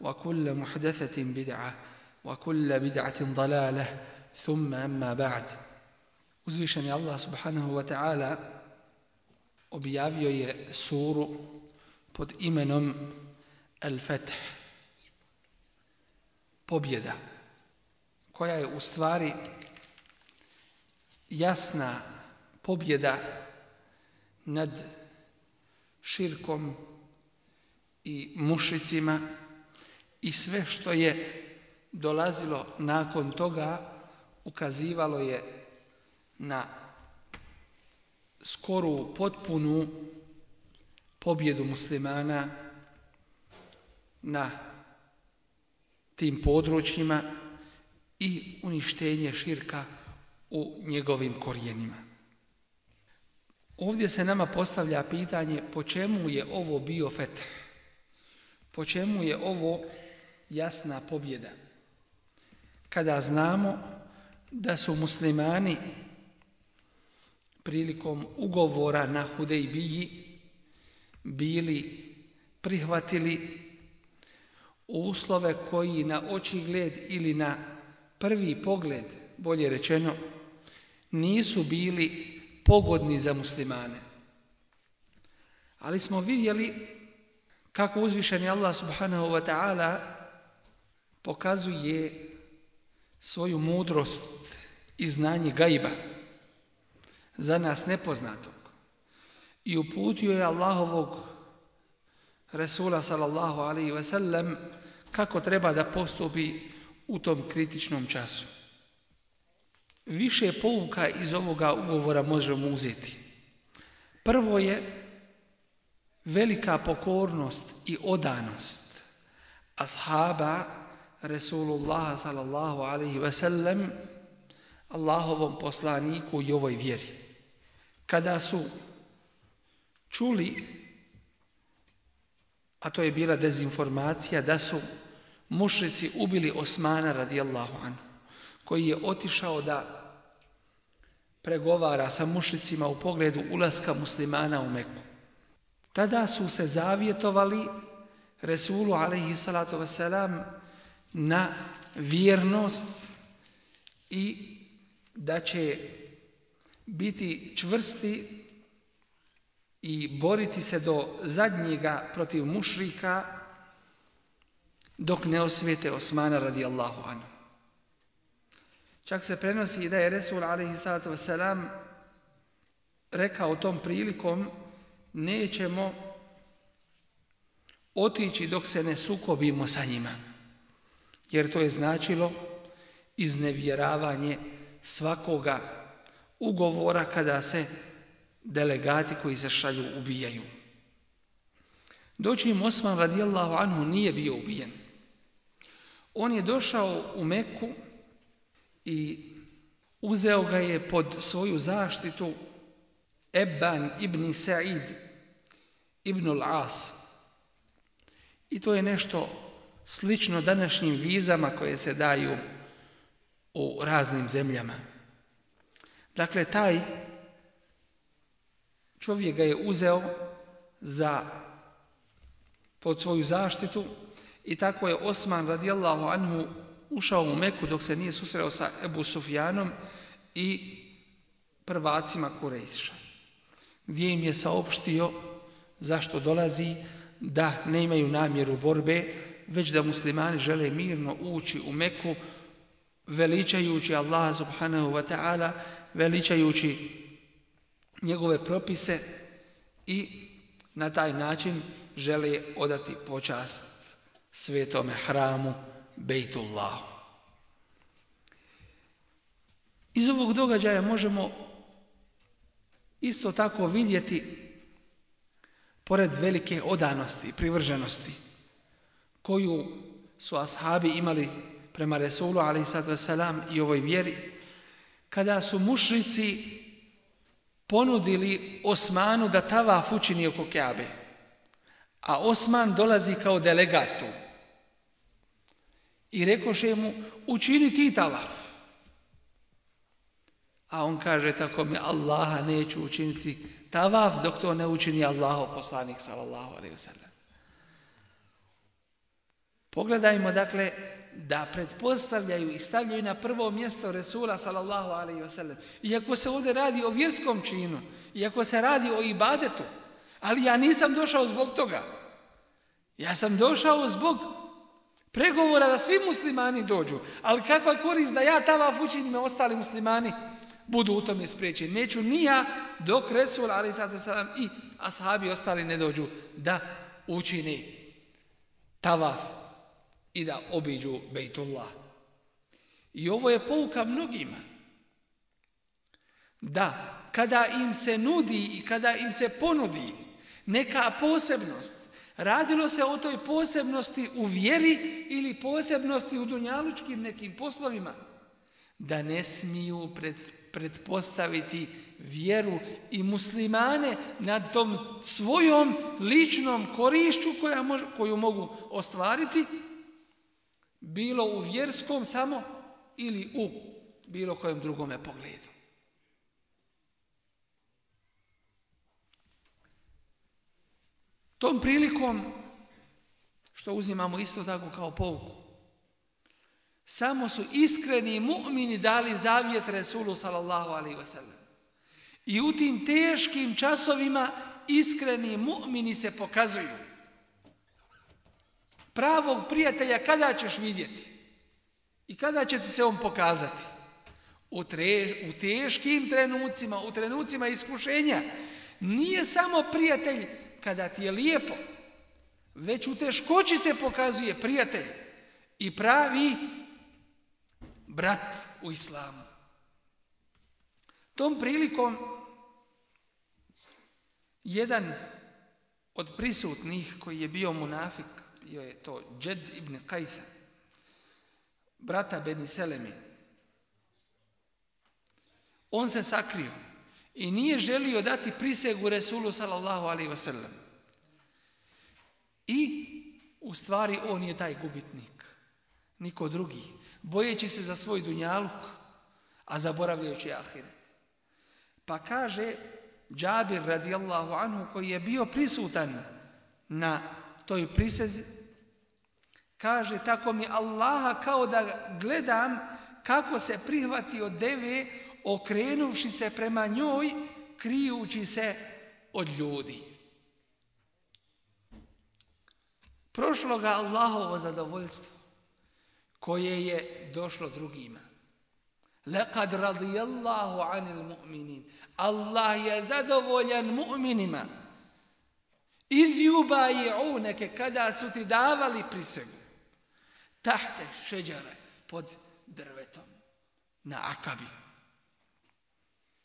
وكل محدثة بدعة وكل بدعة ضلالة ثم أما بعد Uzvišeni Allah subhanahu wa ta'ala objavio je suru pod imenom Al-Fath, pobjeda, koja je u stvari jasna pobjeda nad širkom i mušicima, i sve što je dolazilo nakon toga ukazivalo je na skoru potpunu pobjedu muslimana na tim područjima i uništenje širka u njegovim korijenima. Ovdje se nama postavlja pitanje po čemu je ovo bio fet? Po čemu je ovo jasna pobjeda. Kada znamo da su muslimani prilikom ugovora na Hudejbiji bili prihvatili uslove koji na oči gled ili na prvi pogled, bolje rečeno, nisu bili pogodni za muslimane. Ali smo vidjeli kako uzvišeni Allah subhanahu wa ta'ala pokazuje svoju mudrost i znanje gajba za nas nepoznatog i uputio je Allahovog Resula sallallahu alaihi ve sellem kako treba da postupi u tom kritičnom času. Više pouka iz ovoga ugovora možemo uzeti. Prvo je velika pokornost i odanost ashaba Resulullaha sallallahu alaihi ve sellem Allahovom poslaniku i ovoj vjeri. Kada su čuli, a to je bila dezinformacija, da su mušrici ubili Osmana radijallahu anhu, koji je otišao da pregovara sa mušicima u pogledu ulaska muslimana u Meku. Tada su se zavjetovali Resulu alaihi salatu wasalam na vjernost i da će biti čvrsti i boriti se do zadnjega protiv mušrika dok ne osvijete Osmana radijallahu anhu. Čak se prenosi da je Resul alaihissalatu wasalam rekao tom prilikom nećemo otići dok se ne sukobimo sa njima jer to je značilo iznevjeravanje svakoga ugovora kada se delegati koji se šalju ubijaju. Doći im Osman radijallahu anhu nije bio ubijen. On je došao u Meku i uzeo ga je pod svoju zaštitu Eban ibn Sa'id ibn al-As. I to je nešto slično današnjim vizama koje se daju u raznim zemljama. Dakle, taj čovjek ga je uzeo za, pod svoju zaštitu i tako je Osman radijallahu anhu ušao u Meku dok se nije susreo sa Ebu Sufjanom i prvacima Kurejša, gdje im je saopštio zašto dolazi da ne imaju namjeru borbe, već da muslimani žele mirno ući u Meku, veličajući Allah subhanahu wa ta'ala, veličajući njegove propise i na taj način žele odati počast svetome hramu Bejtullahu. Iz ovog događaja možemo isto tako vidjeti pored velike odanosti, privrženosti, koju su ashabi imali prema Resulu alaih sada selam i ovoj vjeri, kada su mušnici ponudili Osmanu da tavaf učini oko Keabe, a Osman dolazi kao delegatu i rekoše mu učini ti tavaf. A on kaže tako mi Allaha neću učiniti tavaf dok to ne učini Allaho poslanik sallallahu alaihi wa sallam. Pogledajmo, dakle, da pretpostavljaju i stavljaju na prvo mjesto Resula sallallahu alaihi wasallam. Iako se ovdje radi o vjerskom činu, iako se radi o ibadetu, ali ja nisam došao zbog toga. Ja sam došao zbog pregovora da svi muslimani dođu, ali kakva korist da ja tavaf učinim i ostali muslimani budu u tome spriječeni. Neću ni ja dok Resul alaihi wasallam i ashabi ostali ne dođu da učini tavaf i da obiđu Bejtullah. I ovo je pouka mnogima. Da, kada im se nudi i kada im se ponudi neka posebnost, radilo se o toj posebnosti u vjeri ili posebnosti u dunjalučkim nekim poslovima, da ne smiju pred, predpostaviti vjeru i muslimane na tom svojom ličnom korišću koja mož, koju mogu ostvariti bilo u vjerskom samo ili u bilo kojem drugome pogledu. Tom prilikom, što uzimamo isto tako kao povuku, samo su iskreni mu'mini dali zavjet Resulu sallallahu alaihi wa sallam. I u tim teškim časovima iskreni mu'mini se pokazuju pravog prijatelja kada ćeš vidjeti i kada će ti se on pokazati u, trež, u teškim trenucima u trenucima iskušenja nije samo prijatelj kada ti je lijepo već u teškoći se pokazuje prijatelj i pravi brat u islamu tom prilikom jedan od prisutnih koji je bio munafik bio je to Džed ibn Kajsa, brata Beni Selemi. On se sakrio i nije želio dati prisegu Resulu sallallahu alaihi wasallam. I u stvari on je taj gubitnik, niko drugi, bojeći se za svoj dunjaluk, a zaboravljajući ahiret. Pa kaže Džabir radijallahu anhu koji je bio prisutan na toj prisezi, Kaže, tako mi Allaha kao da gledam kako se prihvati od deve, okrenuvši se prema njoj, krijući se od ljudi. Prošlo ga Allahovo zadovoljstvo, koje je došlo drugima. Lekad radijallahu anil mu'minin. Allah je zadovoljan mu'minima. Izjubaji uneke kada su ti davali prisegu tahte šeđare pod drvetom na akabi.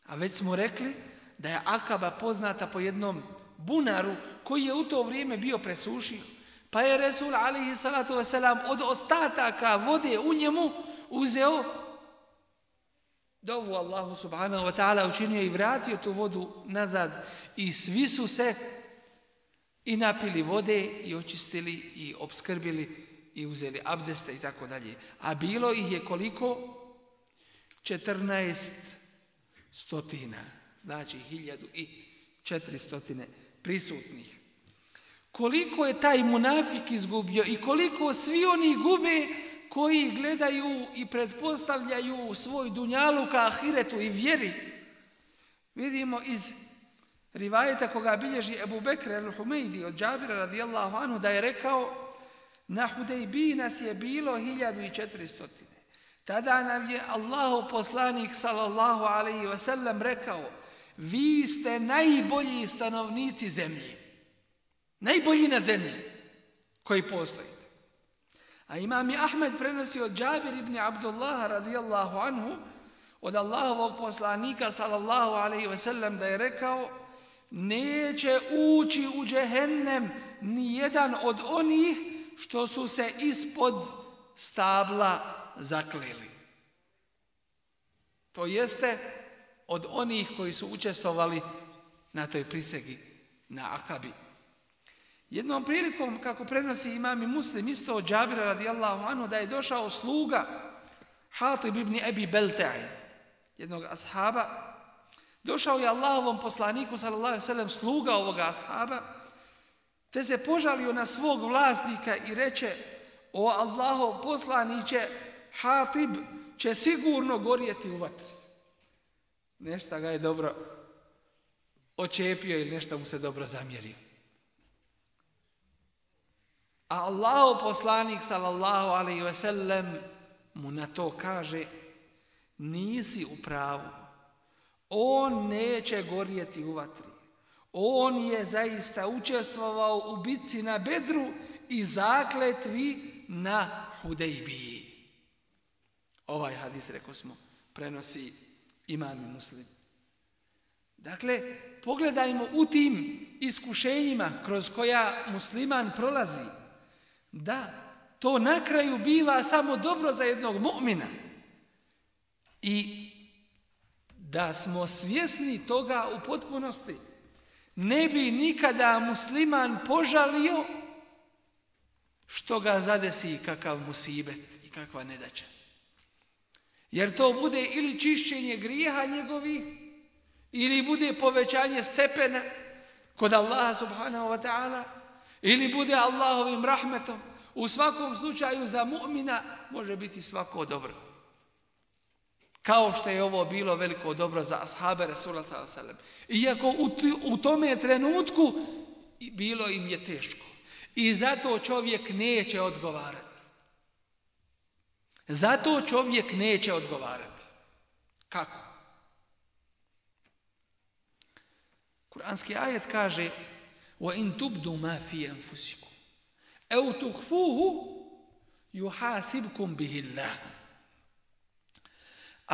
A već smo rekli da je akaba poznata po jednom bunaru koji je u to vrijeme bio presušio. Pa je Resul alihi salatu wasalam od ostataka vode u njemu uzeo dovu Allahu subhanahu wa ta'ala učinio i vratio tu vodu nazad i svi su se i napili vode i očistili i obskrbili vodu i uzeli abdeste i tako dalje. A bilo ih je koliko? 14 stotina, znači 1400 prisutnih. Koliko je taj munafik izgubio i koliko svi oni gube koji gledaju i pretpostavljaju svoj dunjalu ka ahiretu i vjeri. Vidimo iz rivajeta koga bilježi Ebu Bekre al-Humeidi od Džabira radijallahu anhu da je rekao Na Hudejbi nas je bilo 1400. Tada nam je Allaho poslanik sallallahu alaihi wasallam rekao vi ste najbolji stanovnici zemlji. Najbolji na zemlji koji postojite. A imam je Ahmed prenosi od Džabir ibn Abdullah radijallahu anhu od Allahovog poslanika sallallahu alaihi wasallam da je rekao neće ući u džehennem ni jedan od onih što su se ispod stabla zakleli. To jeste od onih koji su učestvovali na toj prisegi na Akabi. Jednom prilikom, kako prenosi imam i muslim, isto od Džabira radijallahu anu, da je došao sluga Hatib ibn Ebi Beltaj, jednog ashaba, došao je Allahovom poslaniku, sallallahu sallam, sluga ovoga ashaba, te se požalio na svog vlasnika i reče o Allaho poslaniće Hatib će sigurno gorjeti u vatri. Nešta ga je dobro očepio ili nešta mu se dobro zamjerio. A Allaho poslanik sallallahu alaihi ve sellem mu na to kaže nisi u pravu. On neće gorjeti u vatri. On je zaista učestvovao u bitci na Bedru i zakletvi na Hudejbiji. Ovaj hadis, rekao smo, prenosi imam i muslim. Dakle, pogledajmo u tim iskušenjima kroz koja musliman prolazi. Da, to na kraju biva samo dobro za jednog mu'mina. I da smo svjesni toga u potpunosti ne bi nikada musliman požalio što ga zadesi kakav musibet i kakva nedaća. Jer to bude ili čišćenje grijeha njegovih, ili bude povećanje stepena kod Allaha subhanahu wa ta'ala, ili bude Allahovim rahmetom. U svakom slučaju za mu'mina može biti svako dobro kao što je ovo bilo veliko dobro za ashabe Resula s.a.s. Iako u, u tome trenutku bilo im je teško. I zato čovjek neće odgovarati. Zato čovjek neće odgovarati. Kako? Kur'anski ajet kaže وَإِن تُبْدُوا مَا فِي أَنفُسِكُمْ أَوْ تُخْفُوهُ يُحَاسِبْكُمْ بِهِ اللَّهُ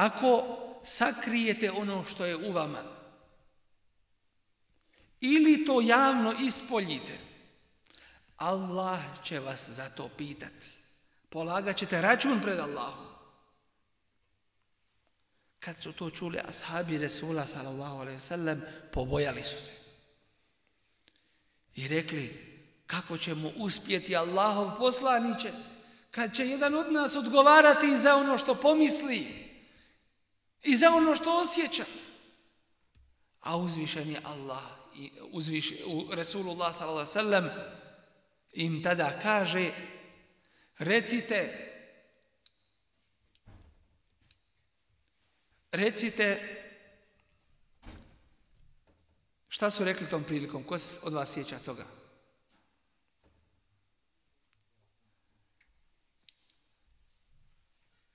ako sakrijete ono što je u vama ili to javno ispoljite, Allah će vas za to pitati. Polagat ćete račun pred Allahom. Kad su to čuli ashabi Resula sallallahu alaihi sallam, pobojali su se. I rekli, kako ćemo uspjeti Allahov poslaniće, kad će jedan od nas odgovarati za ono što pomisli. Kako? i za ono što osjeća. A uzvišen je Allah, uzviš, Resulullah s.a.v. im tada kaže, recite, recite, šta su rekli tom prilikom, ko se od vas sjeća toga?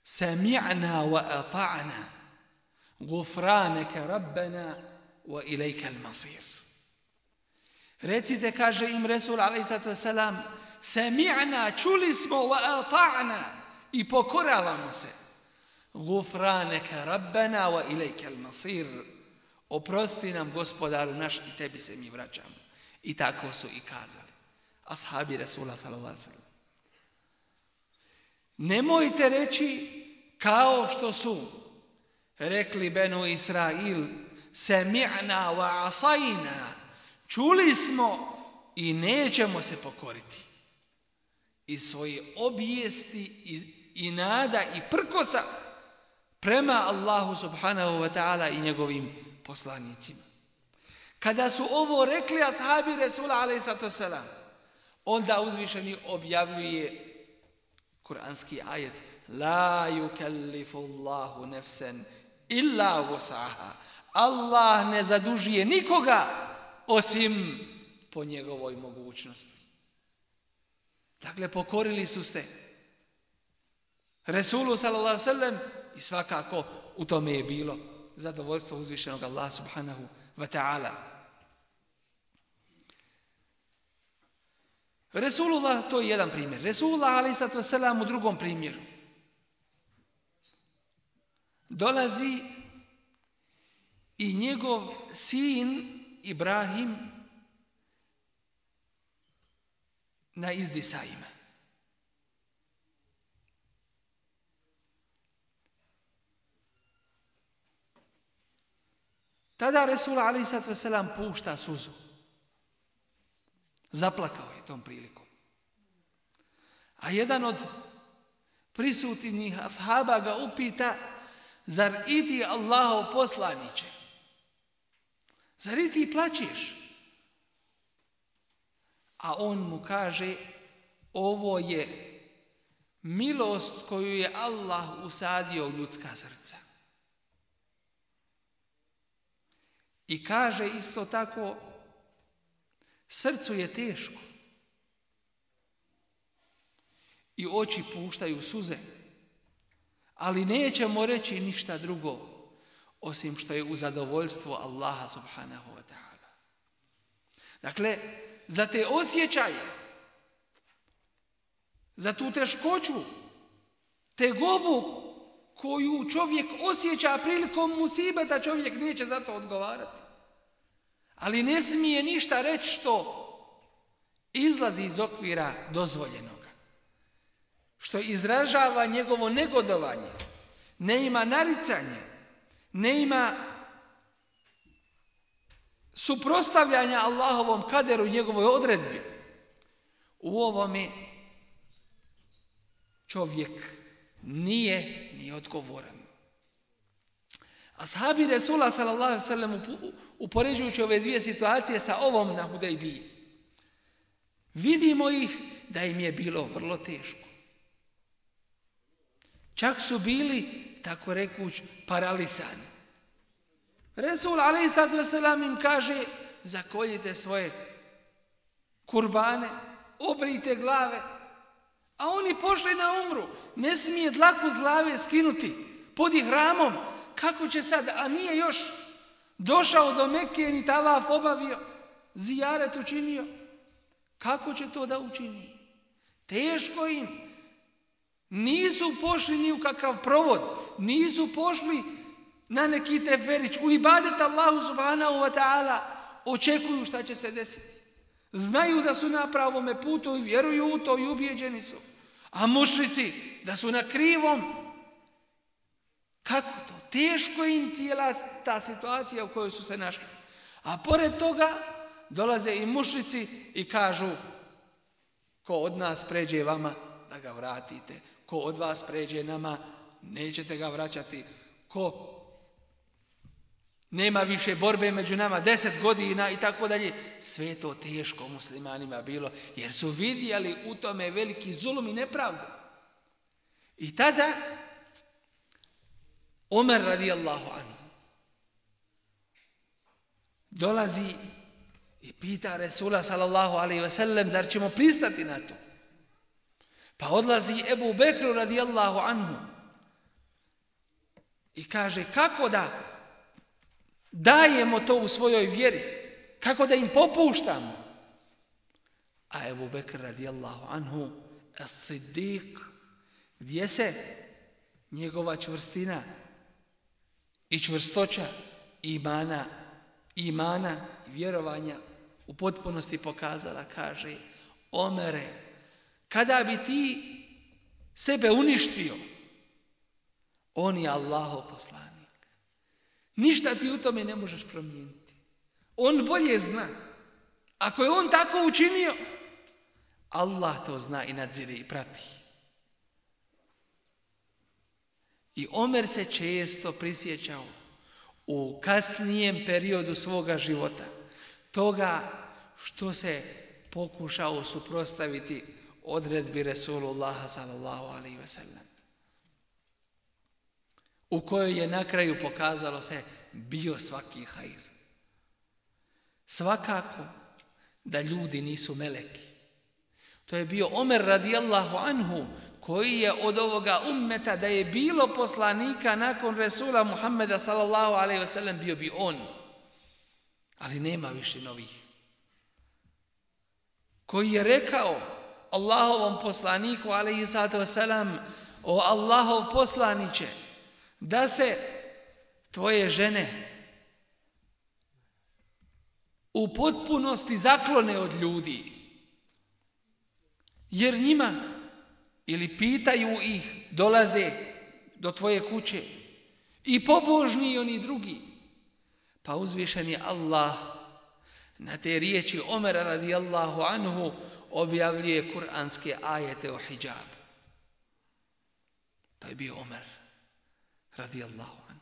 Sami'na wa ata'na. Gufraneke rabbena wa ilajke almasir. Recite, kaže im Resul alaihissalatu wasalam, sami'na, čuli smo wa ata'na i pokoravamo se. Gufraneke rabbena wa ilajke almasir. Oprosti nam gospodaru naš i tebi se mi vraćamo. I tako su i kazali. Ashabi Resula sallallahu Nemojte reći kao što su rekli Benu Israil, se mi'na wa asajina, čuli smo i nećemo se pokoriti. I svoje objesti i, i nada i prkosa prema Allahu subhanahu wa ta'ala i njegovim poslanicima. Kada su ovo rekli ashabi Resula alaihissalatu wasalam, onda uzvišeni objavljuje kuranski ajet La yukallifu Allahu nefsen illa vosaha. Allah ne zadužuje nikoga osim po njegovoj mogućnosti. Dakle, pokorili su ste Resulu s.a.v. i svakako u tome je bilo zadovoljstvo uzvišenog Allah subhanahu wa ta'ala. Resulullah, to je jedan primjer. Resulullah, ali sad vas selam, u drugom primjeru dolazi i njegov sin Ibrahim na izdisajima. Tada Resul Ali Sad Veselam pušta suzu. Zaplakao je tom prilikom. A jedan od prisutnih ashaba ga upita Zar i ti Allaho poslaniće? Zar i ti plaćeš? A on mu kaže, ovo je milost koju je Allah usadio u ljudska srca. I kaže isto tako, srcu je teško. I oči puštaju suzeno ali nećemo reći ništa drugo osim što je u zadovoljstvu Allaha subhanahu wa ta'ala. Dakle, za te osjećaje, za tu teškoću, te gobu koju čovjek osjeća prilikom musibeta, čovjek neće za to odgovarati. Ali ne smije ništa reći što izlazi iz okvira dozvoljeno što izražava njegovo negodovanje, ne ima naricanje, ne ima suprostavljanja Allahovom kaderu njegovoj odredbi, u ovome čovjek nije ni odgovoran. Ashabi Resula sallallahu sallam upoređujući ove dvije situacije sa ovom na Hudejbiji, vidimo ih da im je bilo vrlo teško. Čak su bili, tako rekuć, paralisani. Resul a.s. im kaže, zakoljite svoje kurbane, obrite glave, a oni pošli na umru, ne smije dlaku z glave skinuti pod ihramom, kako će sad, a nije još došao do Mekke, ni tavaf obavio, zijaret učinio, kako će to da učini? Teško im, Nisu pošli ni u kakav provod, nisu pošli na neki teferić. U ibadet Allahu subhanahu wa ta'ala očekuju šta će se desiti. Znaju da su na pravome putu i vjeruju u to i ubijeđeni su. A mušici da su na krivom. Kako to? Teško im cijela ta situacija u kojoj su se našli. A pored toga dolaze i mušici i kažu ko od nas pređe vama da ga vratite. Ko od vas pređe nama, nećete ga vraćati. Ko nema više borbe među nama, deset godina i tako dalje, sve to teško muslimanima bilo, jer su vidjeli u tome veliki zulum i nepravdu. I tada, Omer radijallahu anu, dolazi i pita Resula sallallahu alaihi ve sellem, zar ćemo pristati na to? Pa odlazi Ebu Bekru radijallahu anhu i kaže kako da dajemo to u svojoj vjeri, kako da im popuštamo. A Ebu Bekr radijallahu anhu es siddiq gdje se njegova čvrstina i čvrstoća imana imana i vjerovanja u potpunosti pokazala, kaže Omere, kada bi ti sebe uništio, on je Allaho poslanik. Ništa ti u tome ne možeš promijeniti. On bolje zna. Ako je on tako učinio, Allah to zna i nadzire i prati. I Omer se često prisjećao u kasnijem periodu svoga života toga što se pokušao suprostaviti odredbi Resulullaha sallallahu alaihi ve sellem. U kojoj je na kraju pokazalo se bio svaki hajr. Svakako da ljudi nisu meleki. To je bio Omer radijallahu anhu koji je od ovoga ummeta da je bilo poslanika nakon Resula Muhammeda sallallahu alaihi ve sellem bio bi on. Ali nema više novih. Koji je rekao Allahovom poslaniku, alaihi sato selam, o Allahov poslaniće, da se tvoje žene u potpunosti zaklone od ljudi, jer njima ili pitaju ih, dolaze do tvoje kuće i pobožni i oni drugi. Pa uzvišen je Allah na te riječi Omera radijallahu anhu, objavljuje kuranske ajete o hijabu. To je bio Omer, radijallahu anu.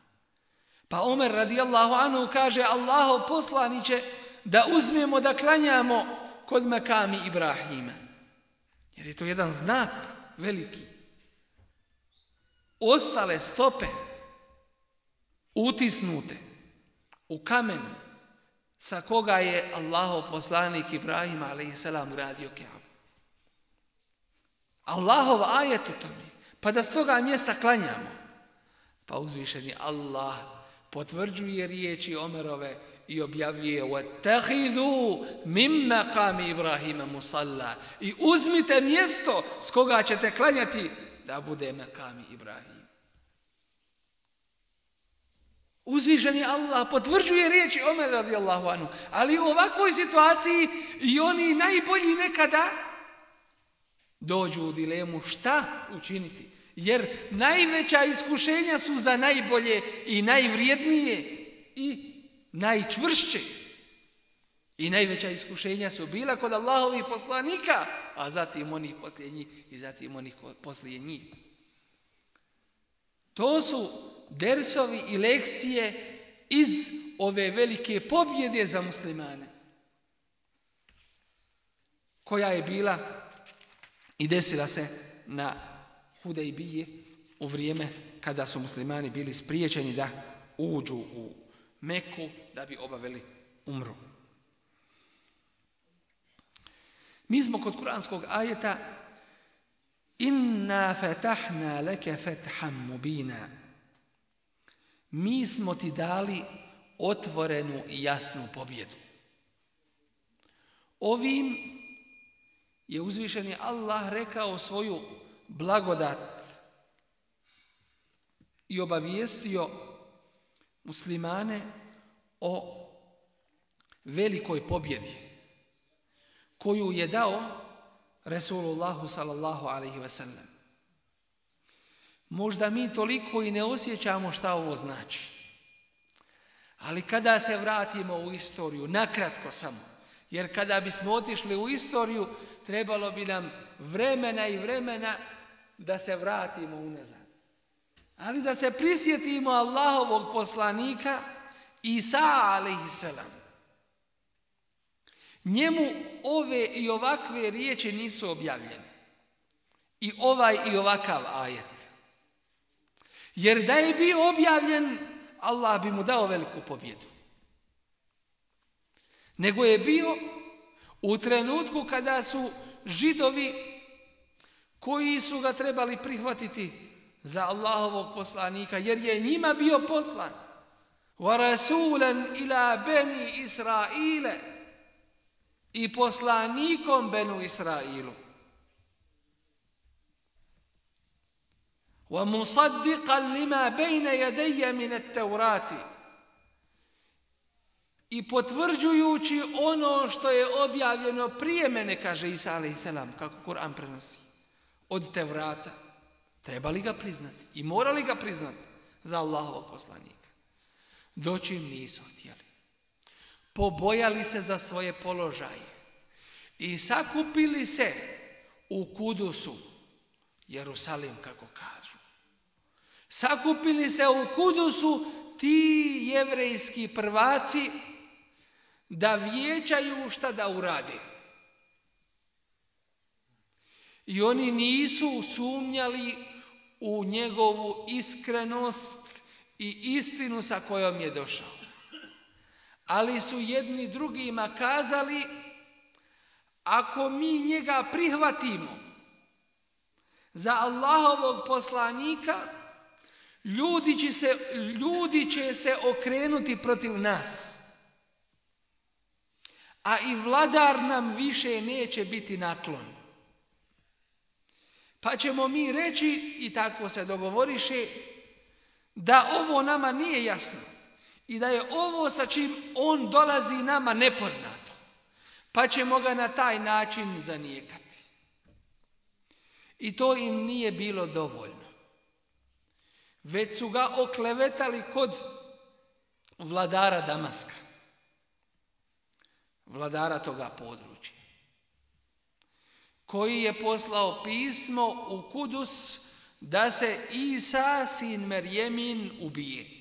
Pa Omer, radijallahu anu, kaže Allaho poslaniće da uzmemo da klanjamo kod makami Ibrahima. Jer je to jedan znak veliki. Ostale stope utisnute u kamenu sa koga je Allaho poslanik Ibrahim a.s. uradio Keabu. Allahov ajet u tome, pa da s toga mjesta klanjamo. Pa uzvišeni Allah potvrđuje riječi Omerove i objavljuje وَتَحِذُوا مِمَّا قَامِ إِبْرَهِمَ مُسَلَّا I uzmite mjesto s koga ćete klanjati da bude مَقَامِ إِبْرَهِمَ Uzviženi Allah potvrđuje riječi Omer radijallahu anu. Ali u ovakvoj situaciji i oni najbolji nekada dođu u dilemu šta učiniti. Jer najveća iskušenja su za najbolje i najvrijednije i najčvršće. I najveća iskušenja su bila kod Allahovih poslanika, a zatim onih posljednjih i zatim onih posljednjih. To su dersovi i lekcije iz ove velike pobjede za muslimane. Koja je bila i desila se na Hudejbije u vrijeme kada su muslimani bili spriječeni da uđu u Meku da bi obavili umru. Mi smo kod kuranskog ajeta Inna fatahna leke fatham mubina mi smo ti dali otvorenu i jasnu pobjedu. Ovim je uzvišeni Allah rekao svoju blagodat i obavijestio muslimane o velikoj pobjedi koju je dao Resulullahu sallallahu alaihi ve sellem. Možda mi toliko i ne osjećamo šta ovo znači. Ali kada se vratimo u istoriju, nakratko samo, jer kada bismo otišli u istoriju, trebalo bi nam vremena i vremena da se vratimo u nezad. Ali da se prisjetimo Allahovog poslanika, Isa a.s. Njemu ove i ovakve riječi nisu objavljene. I ovaj i ovakav ajet. Jer da je bio objavljen, Allah bi mu dao veliku pobjedu. Nego je bio u trenutku kada su židovi koji su ga trebali prihvatiti za Allahovog poslanika, jer je njima bio poslan. وَرَسُولًا إِلَى بَنِي إِسْرَائِيلَ I poslanikom Benu Israilu. ومصدقا لما بين يدي من التوراة i potvrđujući ono što je objavljeno prije mene, kaže Isa a.s. kako Kur'an prenosi, od te vrata, treba li ga priznati i mora li ga priznati za Allahovog poslanika. Doći im nisu htjeli. Pobojali se za svoje položaje i sakupili se u Kudusu, Jerusalim kako kaže sakupili se u Kudusu ti jevrejski prvaci da vjećaju šta da urade. I oni nisu sumnjali u njegovu iskrenost i istinu sa kojom je došao. Ali su jedni drugima kazali, ako mi njega prihvatimo za Allahovog poslanika, ljudi će se, ljudi će se okrenuti protiv nas. A i vladar nam više neće biti naklon. Pa ćemo mi reći, i tako se dogovoriše, da ovo nama nije jasno. I da je ovo sa čim on dolazi nama nepoznato. Pa ćemo ga na taj način zanijekati. I to im nije bilo dovoljno već su ga oklevetali kod vladara Damaska, vladara toga područja, koji je poslao pismo u Kudus da se Isa, sin Merjemin, ubije.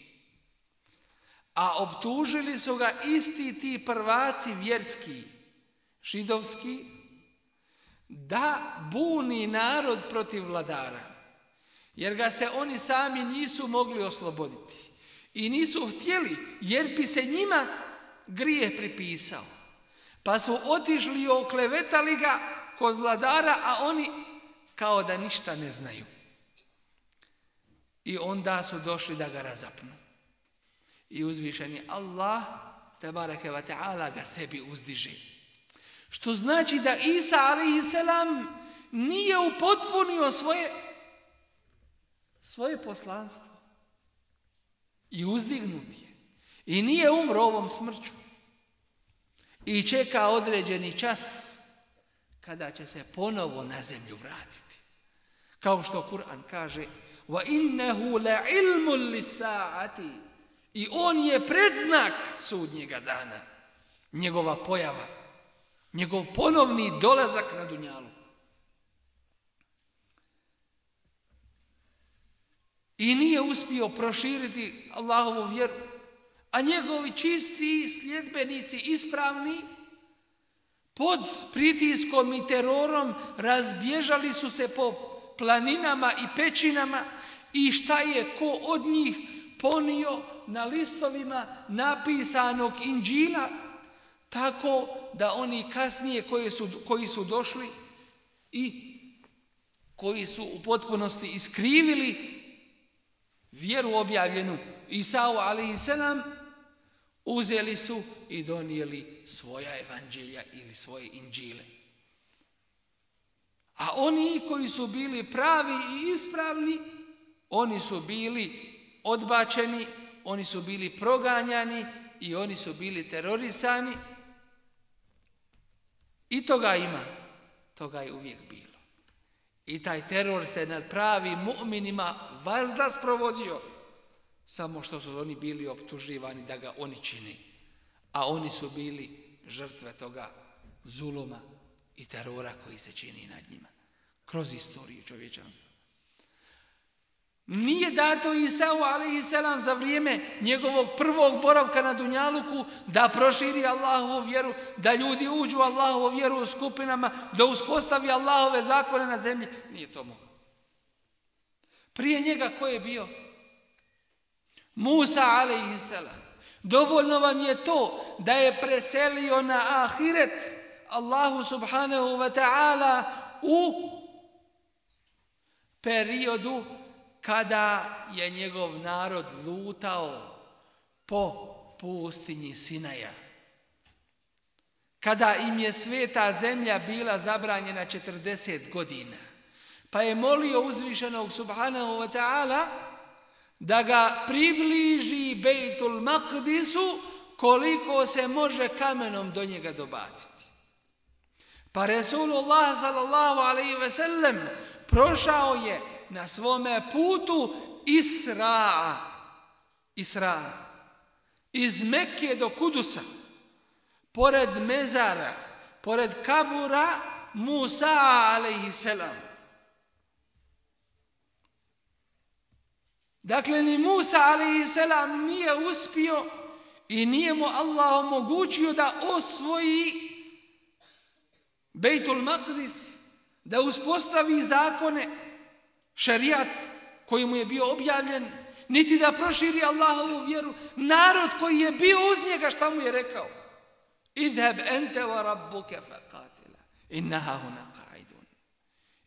A obtužili su ga isti ti prvaci vjerski, židovski, da buni narod protiv vladara jer ga se oni sami nisu mogli osloboditi i nisu htjeli jer bi se njima grije pripisao. Pa su otišli i oklevetali ga kod vladara, a oni kao da ništa ne znaju. I onda su došli da ga razapnu. I uzvišeni Allah, tabarake wa ta'ala, ga sebi uzdiži. Što znači da Isa, alaihi selam, nije upotpunio svoje svoje poslanstvo i uzdignut je i nije umro ovom smrću i čeka određeni čas kada će se ponovo na zemlju vratiti. Kao što Kur'an kaže وَإِنَّهُ لَعِلْمُ لِسَاعَةِ I on je predznak sudnjega dana, njegova pojava, njegov ponovni dolazak na Dunjaluku. i nije uspio proširiti Allahovu vjeru, a njegovi čisti sljedbenici, ispravni, pod pritiskom i terorom razbježali su se po planinama i pećinama i šta je ko od njih ponio na listovima napisanog inđila, tako da oni kasnije koji su, koji su došli i koji su u potpunosti iskrivili vjeru objavljenu Isao ali i selam uzeli su i donijeli svoja evanđelja ili svoje inđile. A oni koji su bili pravi i ispravni, oni su bili odbačeni, oni su bili proganjani i oni su bili terorisani. I toga ima, toga je uvijek bilo. I taj teror se nad pravim mu'minima vazda sprovodio. Samo što su oni bili optuživani da ga oni čini. A oni su bili žrtve toga zuloma i terora koji se čini nad njima. Kroz istoriju čovječanstva. Nije dato Isau a.s. za vrijeme njegovog prvog boravka na Dunjaluku da proširi Allahovu vjeru, da ljudi uđu Allahovu vjeru u skupinama, da uspostavi Allahove zakone na zemlji. Nije to mogo. Prije njega ko je bio? Musa a.s. Dovoljno vam je to da je preselio na ahiret Allahu subhanahu wa ta'ala u periodu kada je njegov narod lutao po pustinji Sinaja. Kada im je sveta zemlja bila zabranjena 40 godina. Pa je molio uzvišenog subhanahu wa ta'ala da ga približi Bejtul Maqdisu koliko se može kamenom do njega dobaciti. Pa Resulullah sallallahu alaihi ve sellem prošao je na svome putu Isra. Isra. Iz Mekke do Kudusa. Pored mezara, pored kabura Musa alaihi selam. Dakle, ni Musa alaihi selam nije uspio i nije mu Allah omogućio da osvoji Bejtul Maqdis, da uspostavi zakone, šerijat koji mu je bio objavljen, niti da proširi Allahovu vjeru, narod koji je bio uz njega, šta mu je rekao? Idheb ente wa rabbuke fa katila, innaha huna qaidun.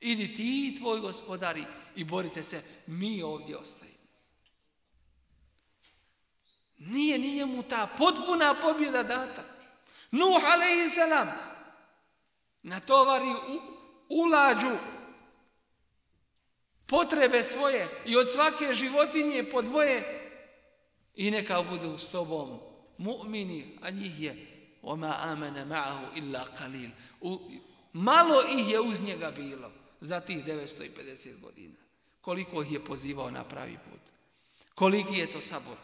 Idi ti i tvoj gospodari i borite se, mi ovdje ostajemo. Nije ni njemu ta potpuna pobjeda data. Nuh alaihi salam natovari u, u lađu potrebe svoje i od svake životinje po dvoje i neka budu s tobom mu'mini, a njih je oma amene ma'ahu illa kalil. U, malo ih je uz njega bilo za tih 950 godina. Koliko ih je pozivao na pravi put. Koliki je to sabor.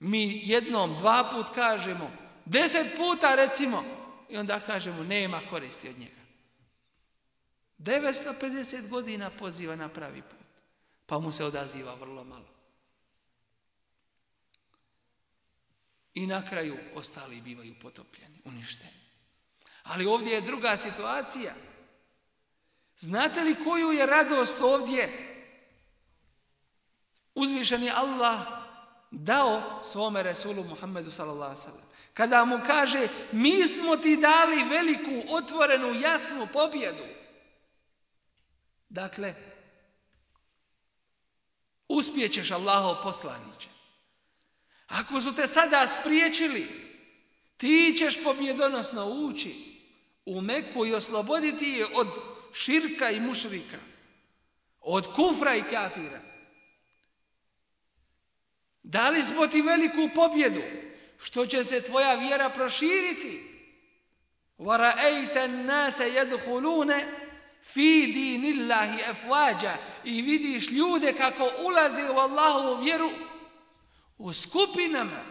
Mi jednom, dva put kažemo, deset puta recimo, i onda kažemo nema koristi od njega. 950 godina poziva na pravi put. Pa mu se odaziva vrlo malo. I na kraju ostali bivaju potopljeni, uništeni. Ali ovdje je druga situacija. Znate li koju je radost ovdje? Uzvišen je Allah dao svome Resulu Muhammedu s.a.v. Kada mu kaže, mi smo ti dali veliku, otvorenu, jasnu pobjedu. Dakle, uspjećeš Allahov poslaniće. Ako su te sada spriječili, ti ćeš pobjedonosno ući u Meku i osloboditi je od širka i mušrika, od kufra i kafira. Dali smo ti veliku pobjedu, što će se tvoja vjera proširiti. Vara ejten nase jedu hulune, fi dinillahi afwaja i vidiš ljude kako ulaze u Allahovu vjeru u skupinama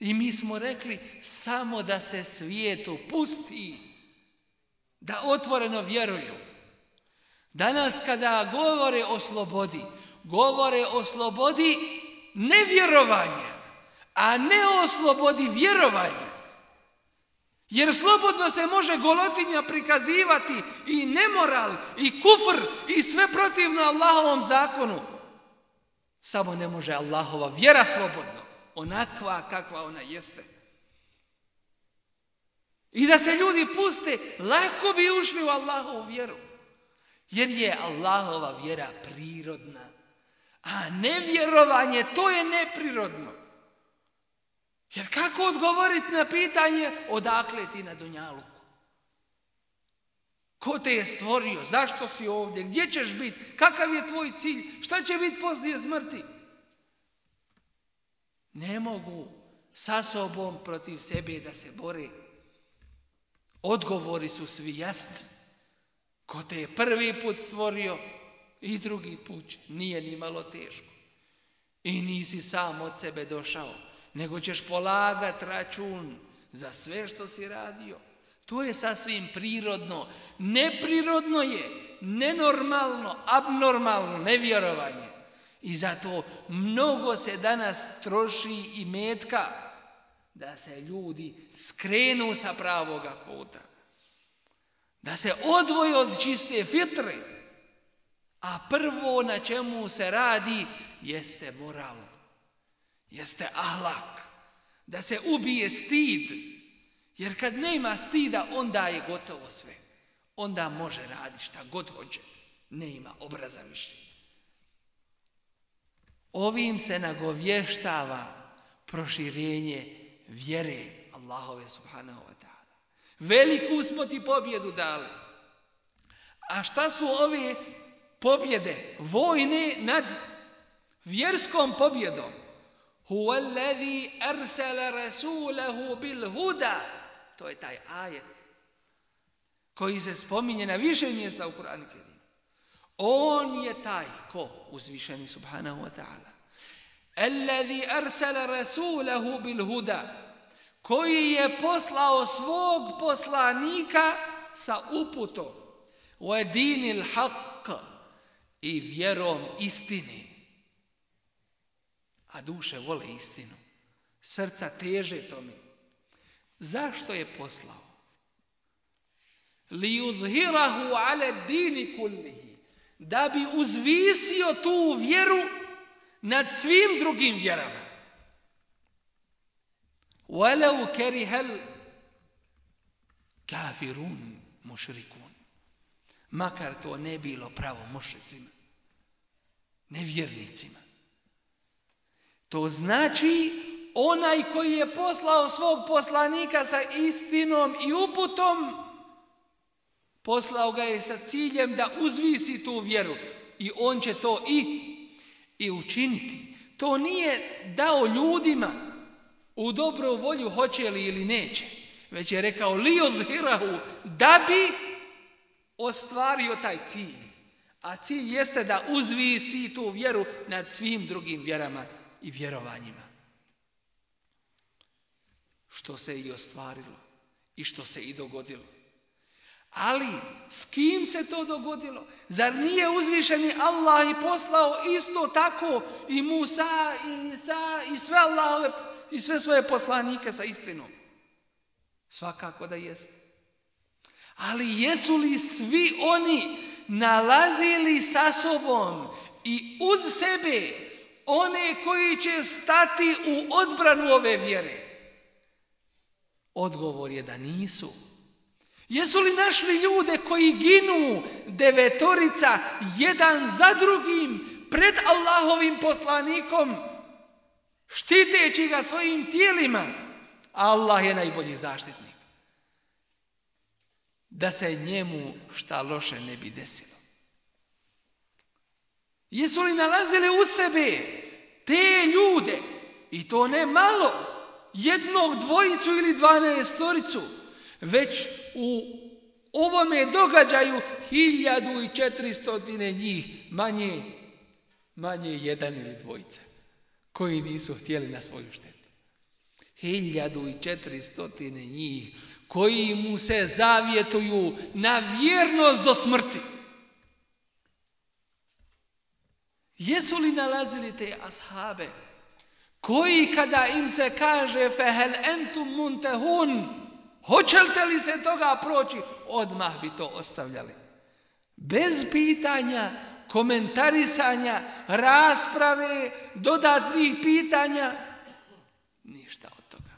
i mi smo rekli samo da se svijetu pusti da otvoreno vjeruju danas kada govore o slobodi govore o slobodi nevjerovanja a ne o slobodi vjerovanja Jer slobodno se može golotinja prikazivati i nemoral, i kufr, i sve protivno Allahovom zakonu. Samo ne može Allahova vjera slobodno, onakva kakva ona jeste. I da se ljudi puste, lako bi ušli u Allahovu vjeru. Jer je Allahova vjera prirodna. A nevjerovanje, to je neprirodno. Jer kako odgovoriti na pitanje odakle ti na Dunjaluku? Ko te je stvorio? Zašto si ovdje? Gdje ćeš biti? Kakav je tvoj cilj? Šta će biti poslije smrti? Ne mogu sa sobom protiv sebe da se bore. Odgovori su svi jasni. Ko te je prvi put stvorio i drugi put nije ni malo teško. I nisi sam od sebe došao nego ćeš polagat račun za sve što si radio. To je sasvim prirodno. Neprirodno je, nenormalno, abnormalno, nevjerovanje. I zato mnogo se danas troši i metka da se ljudi skrenu sa pravoga puta. Da se odvoje od čiste fitre. A prvo na čemu se radi jeste moralno jeste ahlak. Da se ubije stid. Jer kad nema stida, onda je gotovo sve. Onda može raditi šta god hoće. Ne ima obraza mišljenja. Ovim se nagovještava proširenje vjere Allahove subhanahu wa ta'ala. Veliku smo ti pobjedu dali. A šta su ove pobjede vojne nad vjerskom pobjedom? huwa allazi arsala rasulahu bil huda to je taj ajet koji se spominje na više mjesta u Kur'anu Kerim on je taj ko uzvišeni subhanahu wa ta'ala allazi arsala rasulahu bil huda koji je poslao svog poslanika sa uputom wa dinil haqq i vjerom istinim a duše vole istinu. Srca teže tome. Zašto je poslao? Li uzhirahu ale dini kullihi. Da bi uzvisio tu vjeru nad svim drugim vjerama. Walau kerihel kafirun mušrikun. Makar to ne bilo pravo mušricima, nevjernicima. To znači onaj koji je poslao svog poslanika sa istinom i uputom, poslao ga je sa ciljem da uzvisi tu vjeru i on će to i, i učiniti. To nije dao ljudima u dobru volju hoće li ili neće, već je rekao li odhirahu da bi ostvario taj cilj. A cilj jeste da uzvisi tu vjeru nad svim drugim vjerama i vjerovanjima. Što se i ostvarilo i što se i dogodilo. Ali s kim se to dogodilo? Zar nije uzvišeni Allah i poslao isto tako i Musa i Isa i sve Allahove i sve svoje poslanike sa istinom? Svakako da jeste. Ali jesu li svi oni nalazili sa sobom i uz sebe one koji će stati u odbranu ove vjere? Odgovor je da nisu. Jesu li našli ljude koji ginu devetorica jedan za drugim pred Allahovim poslanikom, štiteći ga svojim tijelima? Allah je najbolji zaštitnik. Da se njemu šta loše ne bi desilo. Jesu li nalazili u sebe te ljude, i to ne malo, jednog dvojicu ili dvanaestoricu, već u ovome događaju 1400 njih manje, manje jedan ili dvojice koji nisu htjeli na svoju štetu. 1400 njih koji mu se zavjetuju na vjernost do smrti. Jesu li nalazili te ashabe koji kada im se kaže fehel entum muntehun hoćete li se toga proći odmah bi to ostavljali bez pitanja komentarisanja rasprave dodatnih pitanja ništa od toga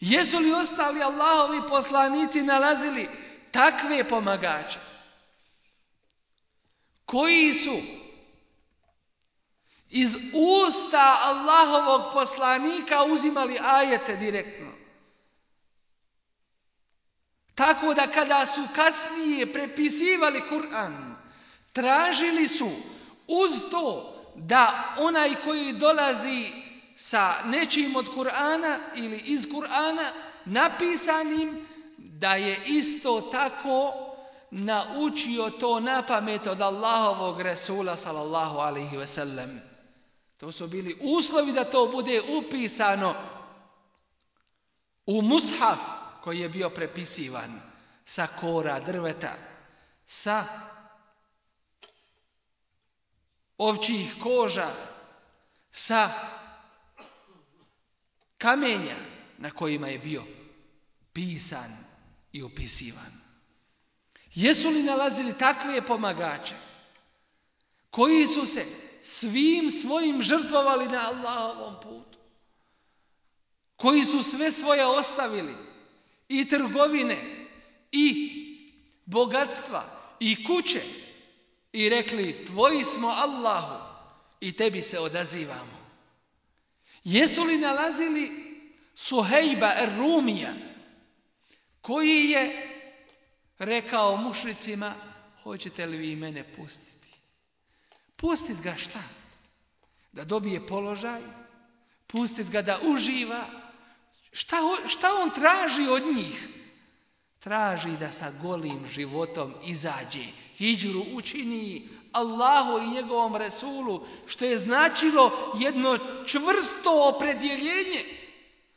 jesu li ostali Allahovi poslanici nalazili takve pomagače koji su iz usta Allahovog poslanika uzimali ajete direktno. Tako da kada su kasnije prepisivali Kur'an, tražili su uz to da onaj koji dolazi sa nečim od Kur'ana ili iz Kur'ana napisanim da je isto tako naučio to na pamet od Allahovog Resula sallallahu alaihi ve sellem. To su bili uslovi da to bude upisano u mushaf koji je bio prepisivan sa kora drveta, sa ovčih koža, sa kamenja na kojima je bio pisan i upisivan. Jesu li nalazili takve pomagače koji su se svim svojim žrtvovali na Allahovom putu? Koji su sve svoje ostavili i trgovine i bogatstva i kuće i rekli tvoji smo Allahu i tebi se odazivamo. Jesu li nalazili Suhejba Rumija koji je rekao mušricima, hoćete li vi mene pustiti? Pustit ga šta? Da dobije položaj? Pustit ga da uživa? Šta, šta on traži od njih? Traži da sa golim životom izađe, hijđru učini Allahu i njegovom Resulu, što je značilo jedno čvrsto opredjeljenje.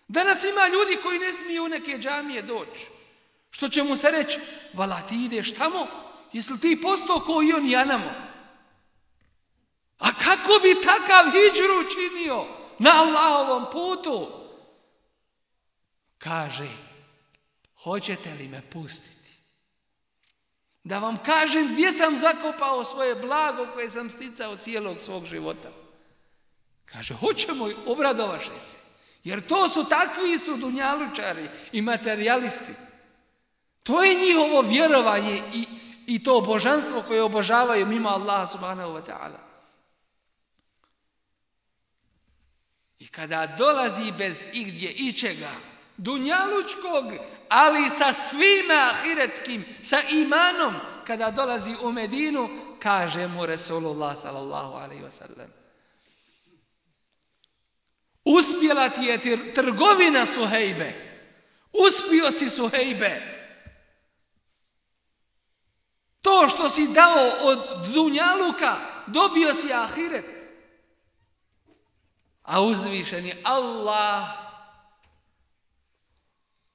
Danas ima ljudi koji ne smiju u neke džamije doći. Što će mu se reći? Vala, ti ideš tamo? Jesi li ti postao ko i on janamo? A kako bi takav hijđru činio na Allahovom putu? Kaže, hoćete li me pustiti? Da vam kažem gdje sam zakopao svoje blago koje sam sticao cijelog svog života. Kaže, hoćemo i obradovaše se. Jer to su takvi su dunjalučari i materialisti. To je njihovo vjerovanje i, i to božanstvo koje obožavaju mimo Allaha subhanahu wa ta'ala. I kada dolazi bez igdje ičega, dunjalučkog, ali sa svime ahiretskim, sa imanom, kada dolazi u Medinu, kaže mu Resulullah sallallahu alaihi wasallam. Uspjela ti je trgovina Suhejbe. Uspio si Suhejbe. Uspio si Suhejbe. To što si dao od dunjaluka, dobio si ahiret. A uzvišeni Allah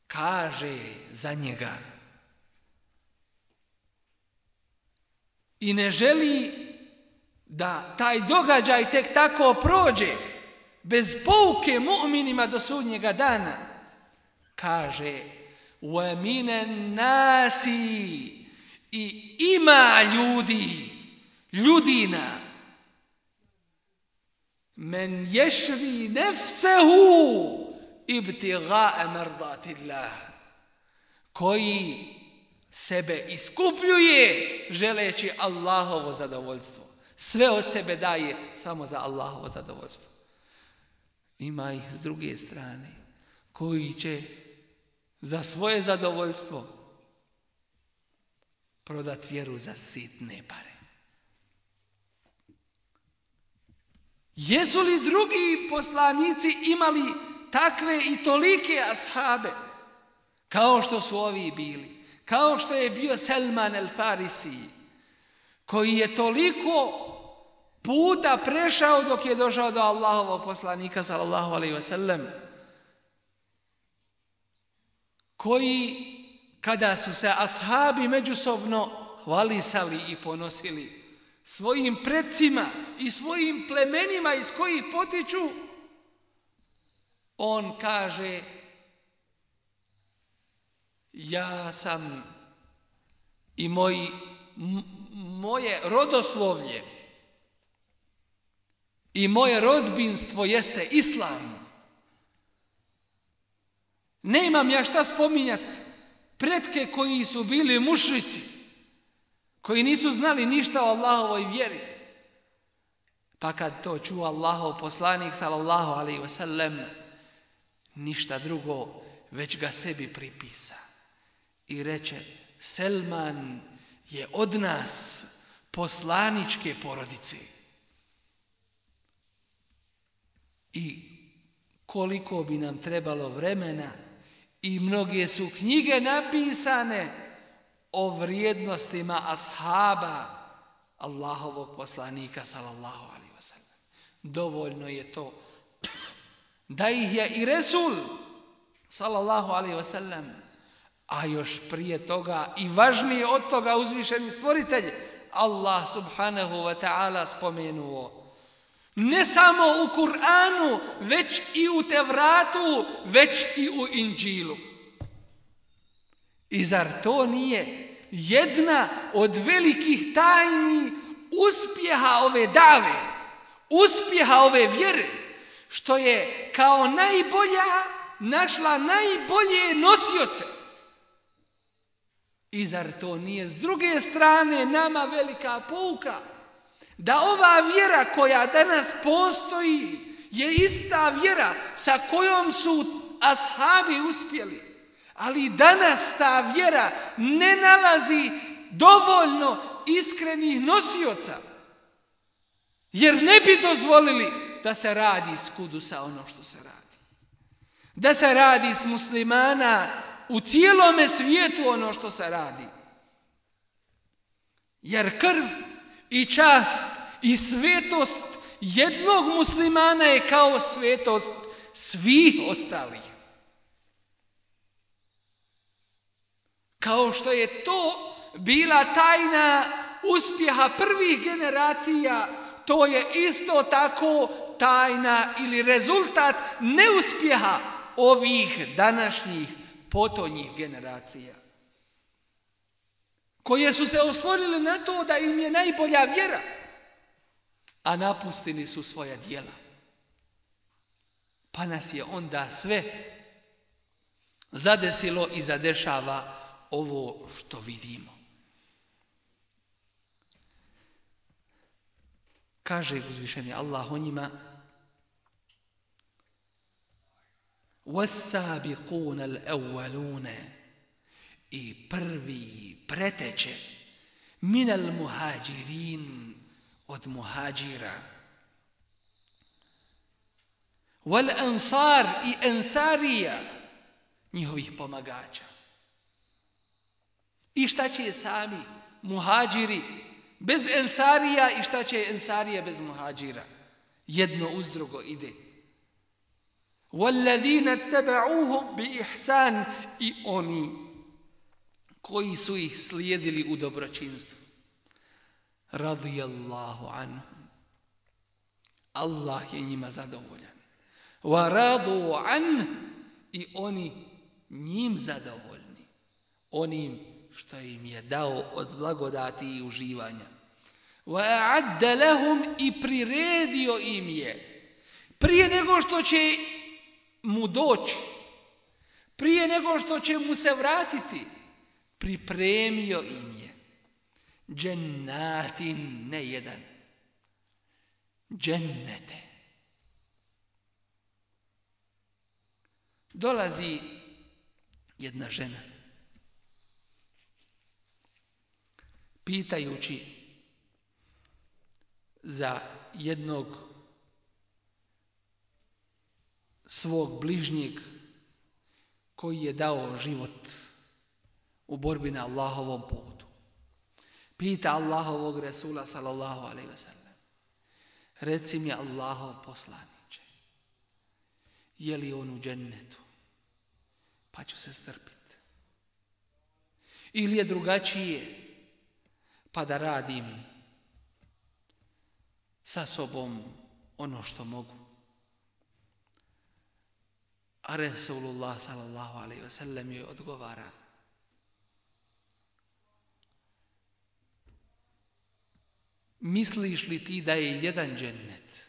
kaže za njega. I ne želi da taj događaj tek tako prođe bez pouke mu'minima do sudnjega dana. Kaže, u emine nasi, i ima ljudi, ljudina, men ješvi nefsehu ibtiga emardatillah, koji sebe iskupljuje želeći Allahovo zadovoljstvo. Sve od sebe daje samo za Allahovo zadovoljstvo. Ima ih s druge strane koji će za svoje zadovoljstvo prodat vjeru za sitne pare. Jesu li drugi poslanici imali takve i tolike ashabe kao što su ovi bili? Kao što je bio Selman el Farisiji koji je toliko puta prešao dok je došao do Allahovog poslanika sallallahu alaihi wasallam koji kada su se ashabi međusobno hvalisali i ponosili svojim predsima i svojim plemenima iz kojih potiču, on kaže ja sam i moji, moje rodoslovlje i moje rodbinstvo jeste islam. Ne imam ja šta spominjati pretke koji su bili mušrici, koji nisu znali ništa o Allahovoj vjeri. Pa kad to čuo Allahov poslanik, salallahu alaihi wasallam, ništa drugo, već ga sebi pripisa. I reče, Selman je od nas poslaničke porodice. I koliko bi nam trebalo vremena I mnoge su knjige napisane o vrijednostima ashaba Allahovog poslanika sallallahu alaihi wa sallam. Dovoljno je to da ih je i Resul sallallahu alaihi wa sallam a još prije toga i važnije od toga uzvišeni stvoritelj Allah subhanahu wa ta'ala spomenuo Ne samo u Kur'anu, već i u Tevratu, već i u Inđilu. I zar to nije jedna od velikih tajni uspjeha ove dave, uspjeha ove vjere, što je kao najbolja našla najbolje nosioce. I zar to nije s druge strane nama velika pouka, Da ova vjera koja danas postoji je ista vjera sa kojom su ashabi uspjeli. Ali danas ta vjera ne nalazi dovoljno iskrenih nosioca. Jer ne bi dozvolili da se radi skudu sa ono što se radi. Da se radi s muslimana u cijelome svijetu ono što se radi. Jer krv i čast i svetost jednog muslimana je kao svetost svih ostalih. Kao što je to bila tajna uspjeha prvih generacija, to je isto tako tajna ili rezultat neuspjeha ovih današnjih potonjih generacija koje su se oslonile na to da im je najbolja vjera, a napustili su svoja dijela. Pa nas je onda sve zadesilo i zadešava ovo što vidimo. Kaže uzvišeni Allah o njima وَالسَّابِقُونَ الْأَوَّلُونَ i prvi preteče minel muhađirin od muhađira. Wal ansar i ansarija njihovih pomagača. I šta će sami muhađiri bez ensarija i šta će ensarija bez muhađira? Jedno uz drugo ide. وَالَّذِينَ اتَّبَعُوهُ بِإِحْسَانِ I oni koji su ih slijedili u dobročinstvu. Radijallahu anhum. Allah je njima zadovoljan. Wa radu an i oni njim zadovoljni. Onim što im je dao od blagodati i uživanja. Wa a'adda lahum i priredio im je prije nego što će mu doći. Prije nego što će mu se vratiti pripremio im je džennatin ne jedan džennete dolazi jedna žena pitajući za jednog svog bližnjeg koji je dao život život u borbi na Allahovom putu. Pita Allahovog Resula sallallahu alaihi ve sellem. Reci mi Allahov poslaniće. Je li on u džennetu? Pa ću se strpiti. Ili je drugačije? Pa da radim sa sobom ono što mogu. A Resulullah sallallahu alaihi ve sellem joj odgovara. Misliš li ti da je jedan džennet?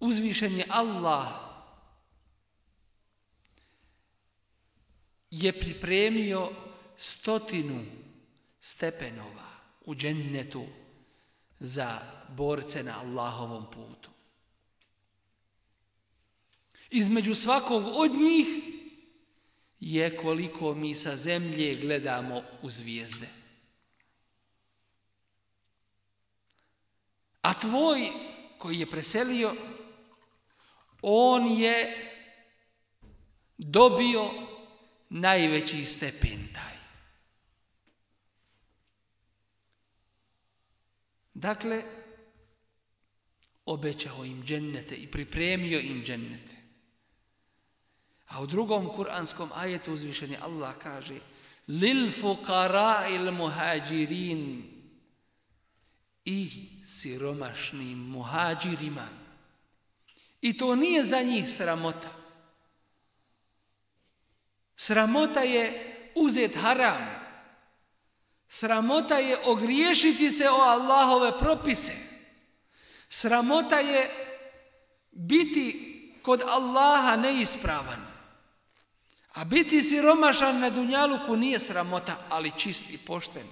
Uzvišen je Allah je pripremio stotinu stepenova u džennetu za borce na Allahovom putu. Između svakog od njih je koliko mi sa zemlje gledamo u zvijezde. A tvoj koji je preselio, on je dobio najveći stepen taj. Dakle, obećao im džennete i pripremio im džennete. A u drugom kuranskom ajetu uzvišeni Allah kaže lil fuqara il muhađirin i siromašnim muhađirima. I to nije za njih sramota. Sramota je uzet haram. Sramota je ogriješiti se o Allahove propise. Sramota je biti kod Allaha neispravan. A biti siromašan na dunjaluku nije sramota, ali čist i pošten.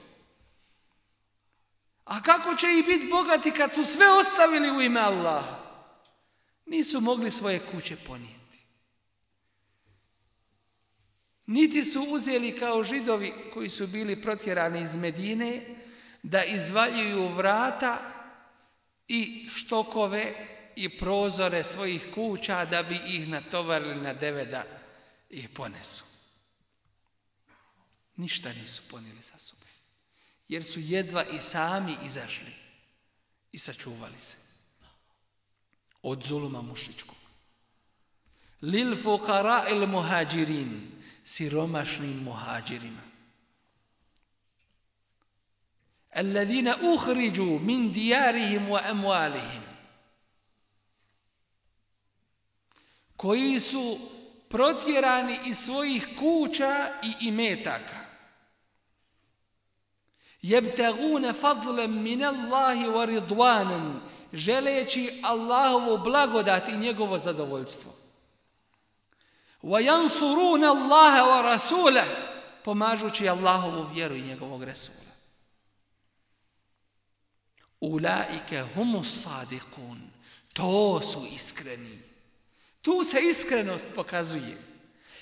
A kako će i biti bogati kad su sve ostavili u ime Allaha? Nisu mogli svoje kuće ponijeti. Niti su uzeli kao židovi koji su bili protjerani iz Medine da izvaljuju vrata i štokove i prozore svojih kuća da bi ih natovarili na deve da ih ponesu. Ništa nisu ponijeli za sobom jer su jedva i sami izašli i sačuvali se od zuluma mušičku. Lil fukara il muhađirin, siromašnim muhađirima. Alladine uhriđu min dijarihim wa emualihim. Koji su protjerani iz svojih kuća i imetaka jebtagune fadlem min Allahi wa ridwanan, želeći Allahovu blagodat i njegovo zadovoljstvo. Wa jansurun Allaha wa rasule, pomažući Allahovu vjeru i njegovog rasula. Ulaike humus sadikun, to su iskreni. Tu se iskrenost pokazuje.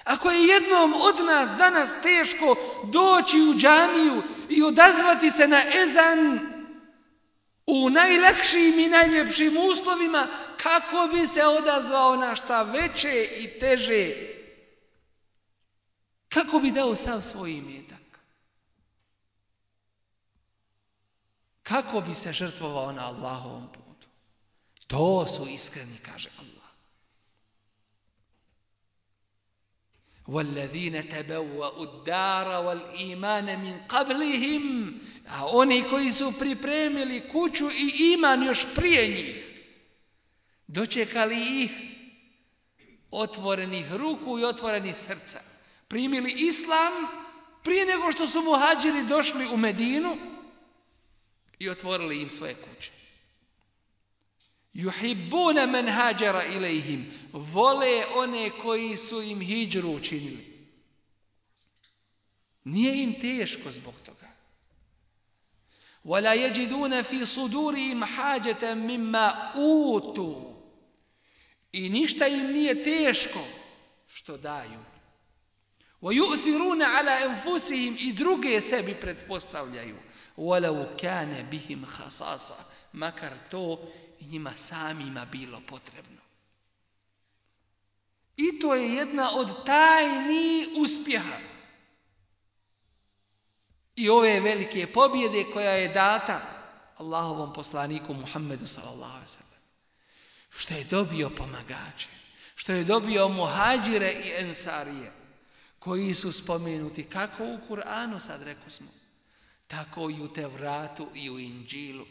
Ako je jednom od nas danas teško doći u džaniju i odazvati se na ezan u najlakšim i najljepšim uslovima, kako bi se odazvao na šta veće i teže? Kako bi dao sav svoj imetak? Kako bi se žrtvovao na Allahovom putu? To su iskreni, kaže Allah. والذين تبوأوا الدار والإيمان من قبلهم a oni koji su pripremili kuću i iman još prije njih, dočekali ih otvorenih ruku i otvorenih srca. Primili islam prije nego što su muhađiri došli u Medinu i otvorili im svoje kuće. Juhibbuna men hađara ilaihim. Vole one koji su im hijđru učinili. Nije im teško zbog toga. Vala jeđiduna fi suduri im hađete mimma utu. I ništa im nije teško što daju. Vajuthiruna ala enfusihim i druge sebi pretpostavljaju. Vala ukane bihim hasasa. Makar to njima samima bilo potrebno. I to je jedna od tajni uspjeha. I ove velike pobjede koja je data Allahovom poslaniku Muhammedu s.a.v. Što je dobio pomagače, što je dobio muhađire i ensarije, koji su spomenuti kako u Kur'anu sad rekao smo, tako i u Tevratu i u Inđilu.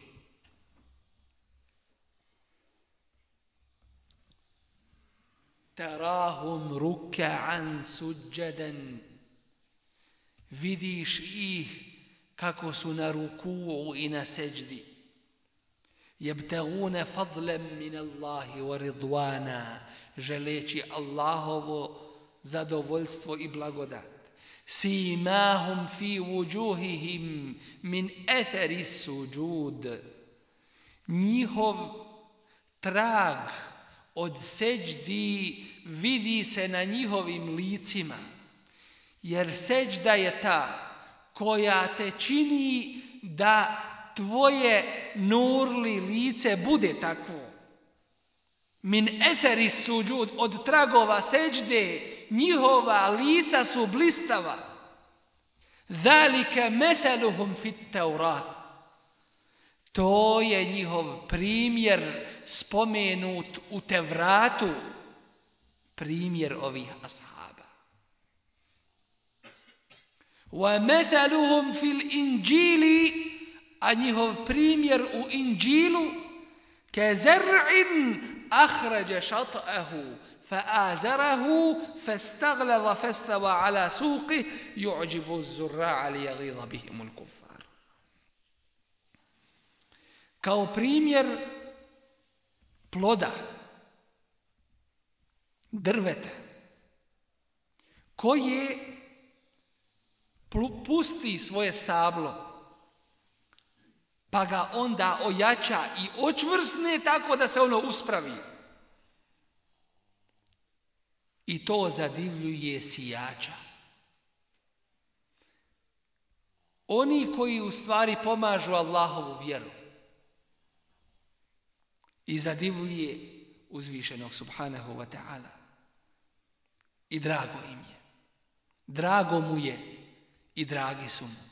Tarahum ruka'an suđadan. Vidiš ih kako su na ruku'u i na seđdi. Jebtaguna fadlem min Allahi wa ridwana. Želeći Allahovo zadovoljstvo i blagodat. Simahum fi wujuhihim min athari sujud. Njihov trag, od seđdi vidi se na njihovim licima. Jer seđda je ta koja te čini da tvoje nurli lice bude takvo. Min eferi suđud od tragova seđde njihova lica su blistava. Zalike meteluhum fit teura. To je njihov primjer primjer spomenut u Tevratu primjer ovih ashaba. وَمَثَلُهُمْ فِي الْإِنْجِيلِ A njihov primjer u Inđilu كَزَرْعٍ أَخْرَجَ شَطْأَهُ فآزره فاستغلظ فاستوى على سوقه يعجب الزراع ليغيظ بهم الكفار kao primjer ploda, drvete, koje pusti svoje stablo, pa ga onda ojača i očvrsne tako da se ono uspravi. I to zadivljuje sijača. Oni koji u stvari pomažu Allahovu vjeru, i zadivljuje uzvišenog subhanahu wa ta'ala. I drago im je. Drago mu je i dragi su mu.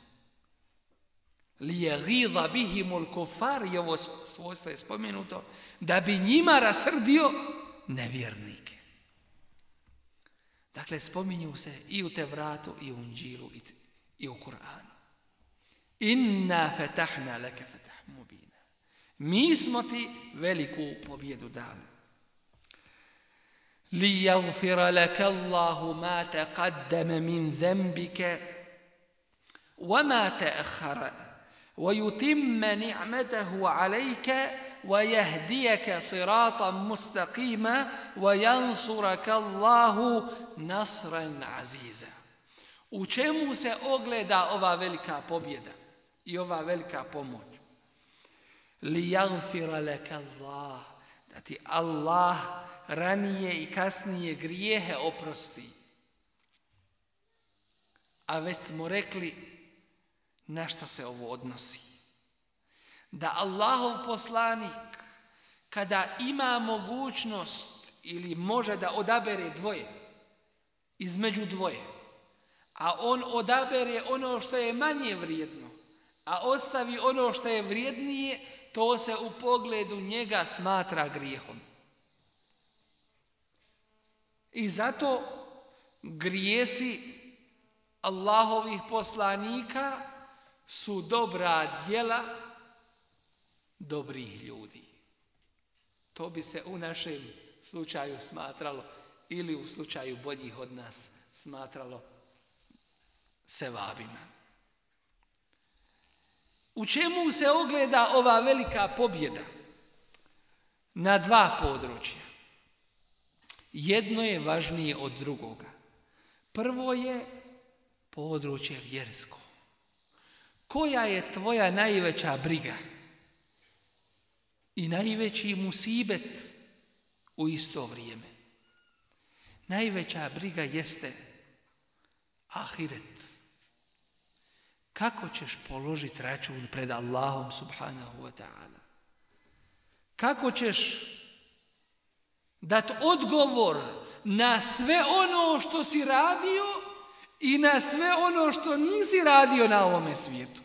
Lije gida bihimul kufar i ovo svojstvo je spomenuto da bi njima rasrdio nevjernike. Dakle, spominju se i u Tevratu, i u Unđilu, i, i u Kur'anu. Inna fetahna leke Mi smo ti veliku pobjedu dali. Li jagfira laka Allahu ma taqaddama min zembike wa ma taakhara wa yutimma ni'matahu alayka wa yahdiyaka siratan mustaqima wa yansuraka Allahu nasran aziza u čemu se ogleda ova velika pobjeda i ova velika pomoć li jagfira leka Allah, da ti Allah ranije i kasnije grijehe oprosti. A već smo rekli na šta se ovo odnosi. Da Allahov poslanik, kada ima mogućnost ili može da odabere dvoje, između dvoje, a on odabere ono što je manje vrijedno, a ostavi ono što je vrijednije, To se u pogledu njega smatra grijehom. I zato grijesi Allahovih poslanika su dobra djela dobrih ljudi. To bi se u našem slučaju smatralo ili u slučaju boljih od nas smatralo sevabima. U čemu se ogleda ova velika pobjeda? Na dva područja. Jedno je važnije od drugoga. Prvo je područje vjersko. Koja je tvoja najveća briga i najveći musibet u isto vrijeme? Najveća briga jeste ahiret, Kako ćeš položiti račun pred Allahom subhanahu wa ta'ala? Kako ćeš dat odgovor na sve ono što si radio i na sve ono što nisi radio na ovome svijetu?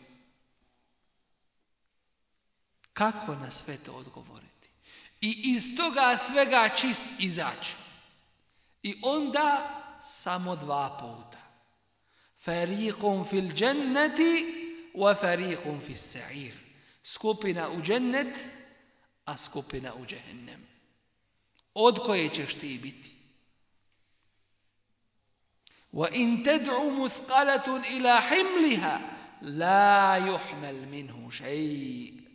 Kako na sve to odgovoriti? I iz toga svega čist izaći. I onda samo dva puta. Fariqun fil jannati wa fariqun fis sa'ir. Skupina u džennet, a skupina u džehennem. Od koje ćeš ti biti? Wa in tad'u muthqalatun ila himliha la yuhmal minhu shay'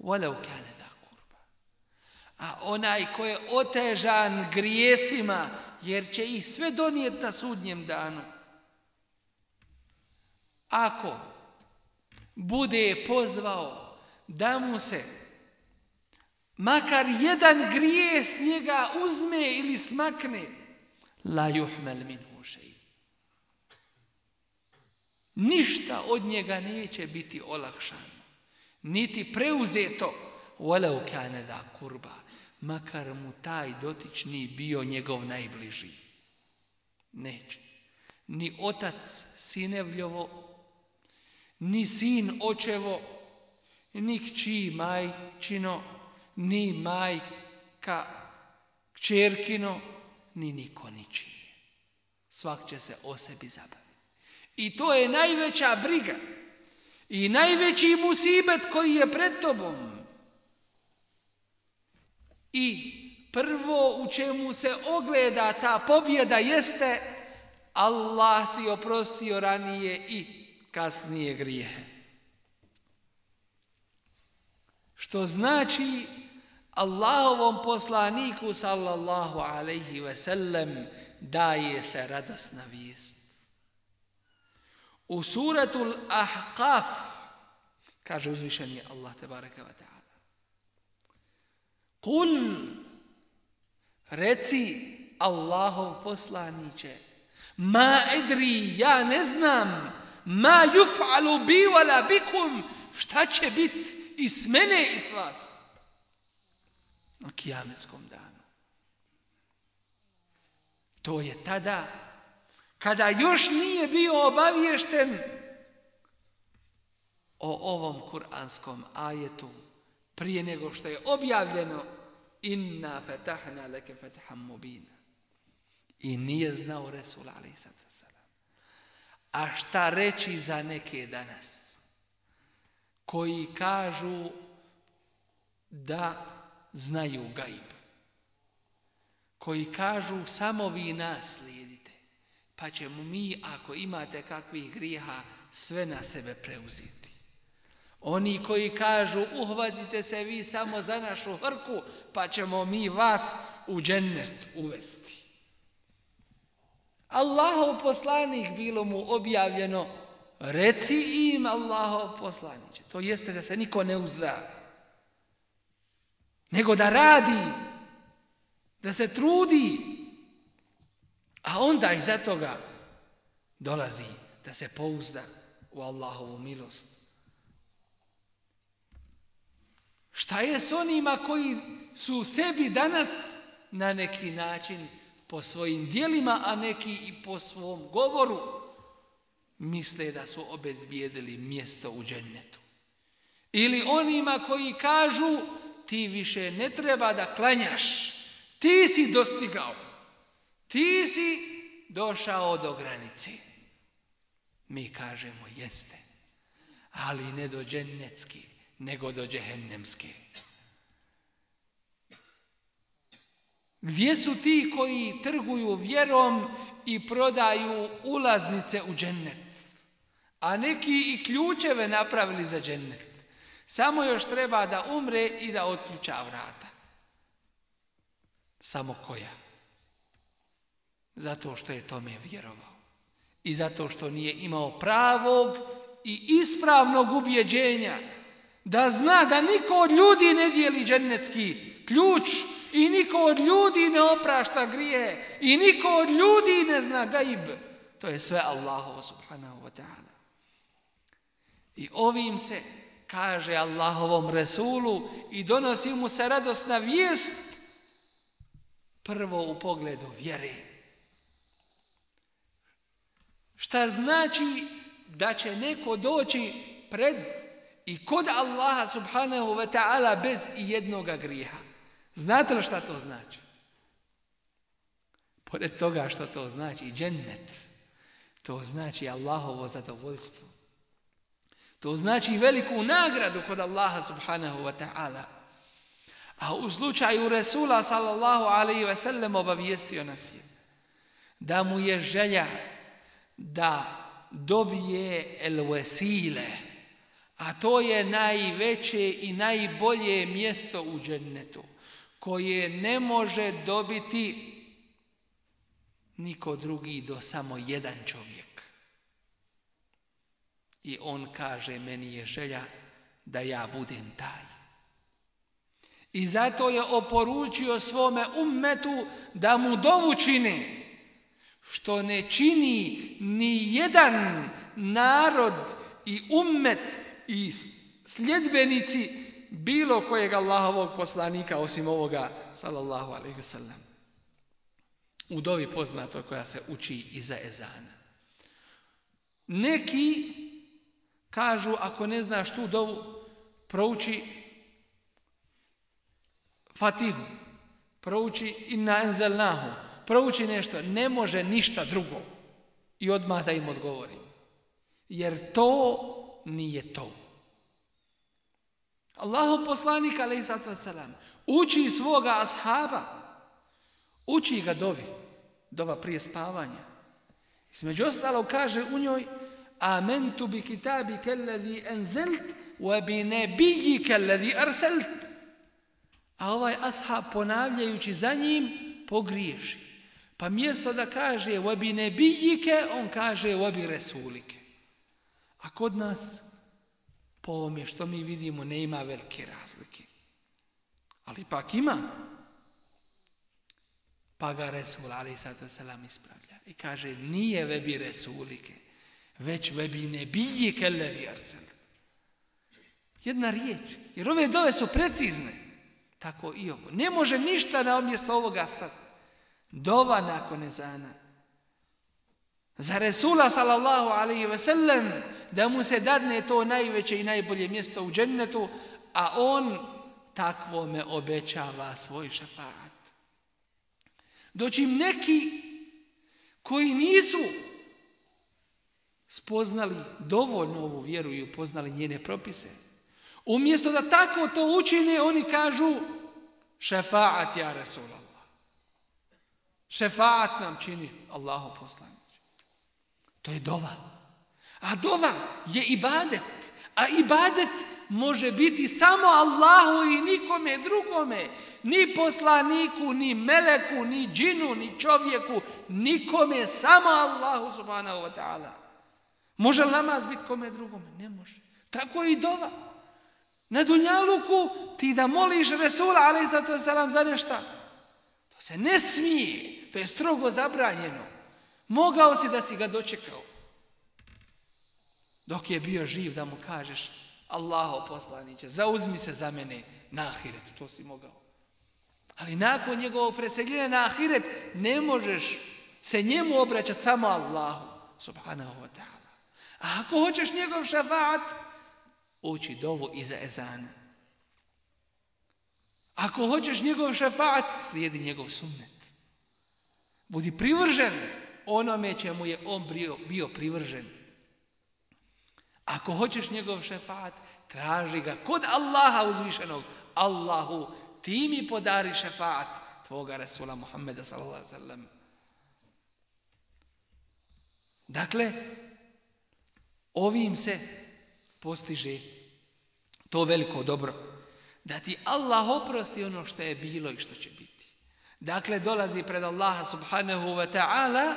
walau kana dha qurba. A onaj ko je otežan grijesima, jer će ih sve donijeti na sudnjem danu ako bude pozvao da mu se makar jedan grije s njega uzme ili smakne, la juhmel min ušej. Ništa od njega neće biti olakšano, niti preuzeto, voleo kane da kurba, makar mu taj dotični bio njegov najbliži. Neće. Ni otac sinevljovo ni sin očevo, ni kći majčino, ni majka kćerkino, ni niko ničije. Svak će se o sebi zabaviti. I to je najveća briga i najveći musibet koji je pred tobom. I prvo u čemu se ogleda ta pobjeda jeste Allah ti oprostio ranije i kasnije grijehe. Što znači Allahovom poslaniku sallallahu alaihi ve sellem daje se radosna vijest. U suratu Al-Ahqaf kaže uzvišeni Allah tebareka wa ta'ala Kul reci Allahov poslaniće ma edri ja ne znam ma yuf'alu bi wala bikum šta će bit i s mene i s vas na kıyametskom danu to je tada kada još nije bio obaviješten o ovom kuranskom ajetu prije nego što je objavljeno inna fatahna laka fatahan mubin i nije znao resul alejhi A šta reći za neke danas koji kažu da znaju gajb? Koji kažu samo vi nas slijedite, pa ćemo mi ako imate kakvih griha sve na sebe preuzeti. Oni koji kažu uhvatite se vi samo za našu hrku, pa ćemo mi vas u džennest uvesti. Allahov poslanik bilo mu objavljeno reci im Allahov poslaniće. To jeste da se niko ne uzda. Nego da radi. Da se trudi. A onda iza toga dolazi da se pouzda u Allahovu milost. Šta je s onima koji su sebi danas na neki način izgledali po svojim dijelima, a neki i po svom govoru, misle da su obezbijedili mjesto u džennetu. Ili onima koji kažu, ti više ne treba da klanjaš, ti si dostigao, ti si došao do granici. Mi kažemo, jeste, ali ne do džennetski, nego do džehennemski. Gdje su ti koji trguju vjerom i prodaju ulaznice u džennet? A neki i ključeve napravili za džennet. Samo još treba da umre i da otključa vrata. Samo koja? Zato što je tome vjerovao. I zato što nije imao pravog i ispravnog ubjeđenja da zna da niko od ljudi ne dijeli džennetski ključ, I niko od ljudi ne oprašta grije. I niko od ljudi ne zna gajib. To je sve Allahovo subhanahu wa ta'ala. I ovim se kaže Allahovom Resulu i donosi mu se radosna vijest prvo u pogledu vjere. Šta znači da će neko doći pred i kod Allaha subhanahu wa ta'ala bez jednoga grijeha? Znate li šta to znači? Pored toga što to znači, džennet, to znači Allahovo zadovoljstvo. To znači veliku nagradu kod Allaha subhanahu wa ta'ala. A u slučaju Resula sallallahu alaihi ve sellem obavijestio nas je da mu je želja da dobije el vesile, a to je najveće i najbolje mjesto u džennetu koje ne može dobiti niko drugi do samo jedan čovjek. I on kaže, meni je želja da ja budem taj. I zato je oporučio svome ummetu da mu dovu čine, što ne čini ni jedan narod i ummet i sljedbenici, bilo kojeg Allahovog poslanika osim ovoga sallallahu alejhi ve sellem. U dovi poznato koja se uči iza ezana. Neki kažu ako ne znaš tu dovu prouči Fatihu, prouči Inna enzelnahu, prouči nešto, ne može ništa drugo. I odmah da im odgovorim. Jer to nije to. Allahov poslanik alejsatu selam uči svoga ashaba uči ga dovi dova prije spavanja između ostalo kaže u njoj amen tu bi kitabi kellezi enzelt wa bi nabiji kellezi arselt a ovaj ashab ponavljajući za njim pogriješi pa mjesto da kaže wa bi nabijike on kaže wa bi resulike a kod nas Po ovome što mi vidimo ne ima velike razlike. Ali pak ima. Pa ga Resul Ali Sato Salam ispravlja. I kaže nije vebi Resulike, već vebi nebije kelevi arsel. Jedna riječ. Jer ove dove su precizne. Tako i ovo. Ne može ništa na omjesto ovoga stati. Dova nakon je za Za Resula sallallahu alaihi ve sellem da mu se dadne to najveće i najbolje mjesto u džennetu, a on takvo me obećava svoj šafat. Doći neki koji nisu spoznali dovoljno ovu vjeru i upoznali njene propise, umjesto da tako to učine, oni kažu šefaat ja Rasulallah. Šefaat nam čini Allaho poslanić. To je dovoljno. A dova je ibadet. A ibadet može biti samo Allahu i nikome drugome. Ni poslaniku, ni meleku, ni džinu, ni čovjeku. Nikome, samo Allahu subhanahu wa ta'ala. Može namaz biti kome drugome? Ne može. Tako i dova. Na Dunjaluku ti da moliš Resula, ali za to salam za nešta. To se ne smije. To je strogo zabranjeno. Mogao si da si ga dočekao dok je bio živ da mu kažeš Allaho poslaniće, zauzmi se za mene na ahiret, to si mogao. Ali nakon njegovog preseljenja na ahiret, ne možeš se njemu obraćati samo Allahu, subhanahu wa ta'ala. A ako hoćeš njegov šafat, uči dovu iza ezana. Ako hoćeš njegov šafat, slijedi njegov sunnet. Budi privržen onome čemu je on bio, bio privržen. Ako hoćeš njegov šefat, traži ga kod Allaha uzvišenog. Allahu, ti mi podari šefat tvoga Rasula Muhammeda sallallahu alaihi sallam. Dakle, ovim se postiže to veliko dobro. Da ti Allah oprosti ono što je bilo i što će biti. Dakle, dolazi pred Allaha subhanahu wa ta'ala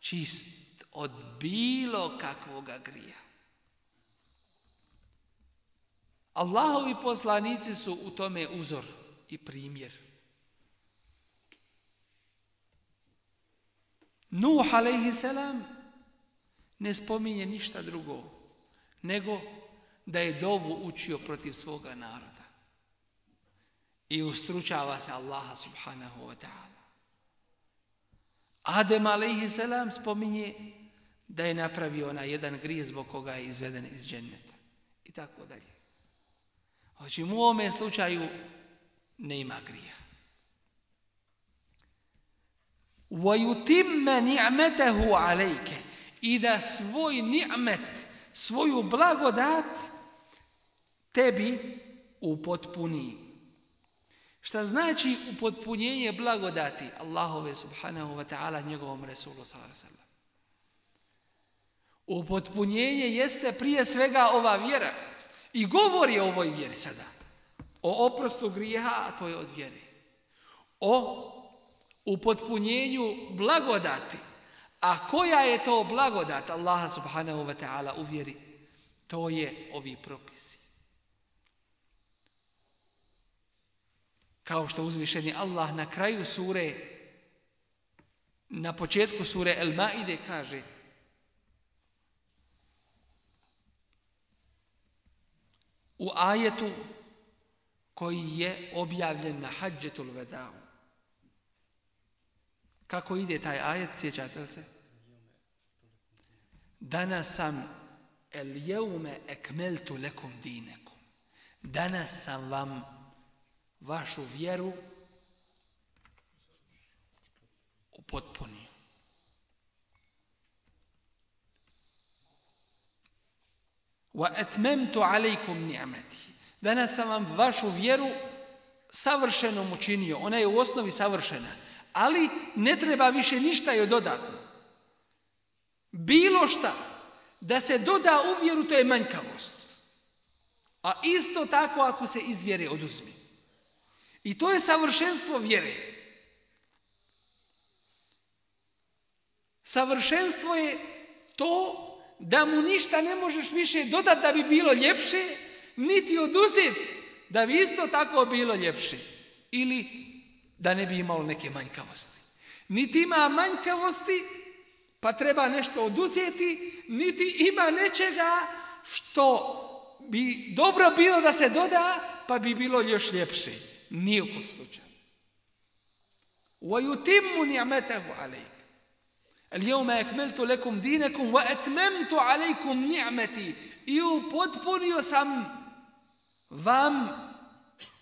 čist od bilo kakvoga grija. Allahovi poslanici su u tome uzor i primjer. Nuh alaihi selam ne spominje ništa drugo nego da je dovu učio protiv svoga naroda i ustručava se Allaha subhanahu wa ta'ala. Adem alaihi selam spominje da je napravio na jedan grije zbog koga je izveden iz dženneta i tako dalje. Znači, u ovome slučaju ne ima grija. وَيُتِمَّ نِعْمَتَهُ عَلَيْكَ I da svoj ni'met, svoju blagodat tebi upotpuni. Šta znači upotpunjenje blagodati Allahove subhanahu wa ta'ala njegovom Resulu sallallahu alaihi wa sallam? Upotpunjenje jeste prije svega ova vjera. I govori o ovoj vjeri sada. O oprostu grijeha, a to je od vjere. O upotpunjenju blagodati. A koja je to blagodat Allaha subhanahu wa ta'ala u vjeri? To je ovi propisi. Kao što uzvišeni Allah na kraju sure, na početku sure El Maide kaže u ajetu koji je objavljen na hađetul vedavu. Kako ide taj ajet, sjećate li se? Danas sam el jeume ekmeltu lekum dineku. Danas sam vam vašu vjeru upotpunio. وَأَتْمَمْتُ عَلَيْكُمْ نِعْمَتِ Danas sam vam vašu vjeru savršenom učinio. Ona je u osnovi savršena. Ali ne treba više ništa joj dodatno. Bilo šta da se doda u vjeru, to je manjkavost. A isto tako ako se iz vjere oduzmi. I to je savršenstvo vjere. Savršenstvo je to da mu ništa ne možeš više dodat da bi bilo ljepše, niti oduzet da bi isto tako bilo ljepše. Ili da ne bi imalo neke manjkavosti. Niti ima manjkavosti, pa treba nešto oduzeti, niti ima nečega što bi dobro bilo da se doda, pa bi bilo još ljepše. Nijekom slučaju. وَيُتِمُّ نِعْمَتَهُ عَلَيْكَ Al-yawma akmaltu lakum dinakum wa atmamtu alaykum ni'mati. Iu potpunio sam vam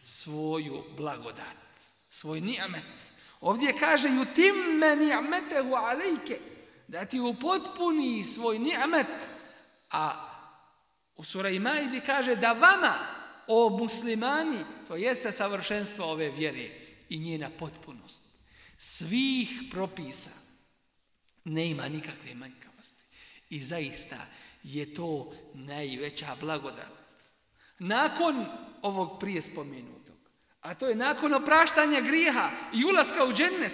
svoju blagodat, svoj ni'met. Ovdje kaže yutimma ni'matahu alayka. Da ti upotpuni svoj ni'met, a u sura Imajdi kaže da vama, o muslimani, to jeste savršenstvo ove vjere i njena potpunost svih propisa nema nikakve manjkavosti. I zaista je to najveća blagodat. Nakon ovog prije spomenutog, a to je nakon opraštanja grijeha i ulaska u džennet,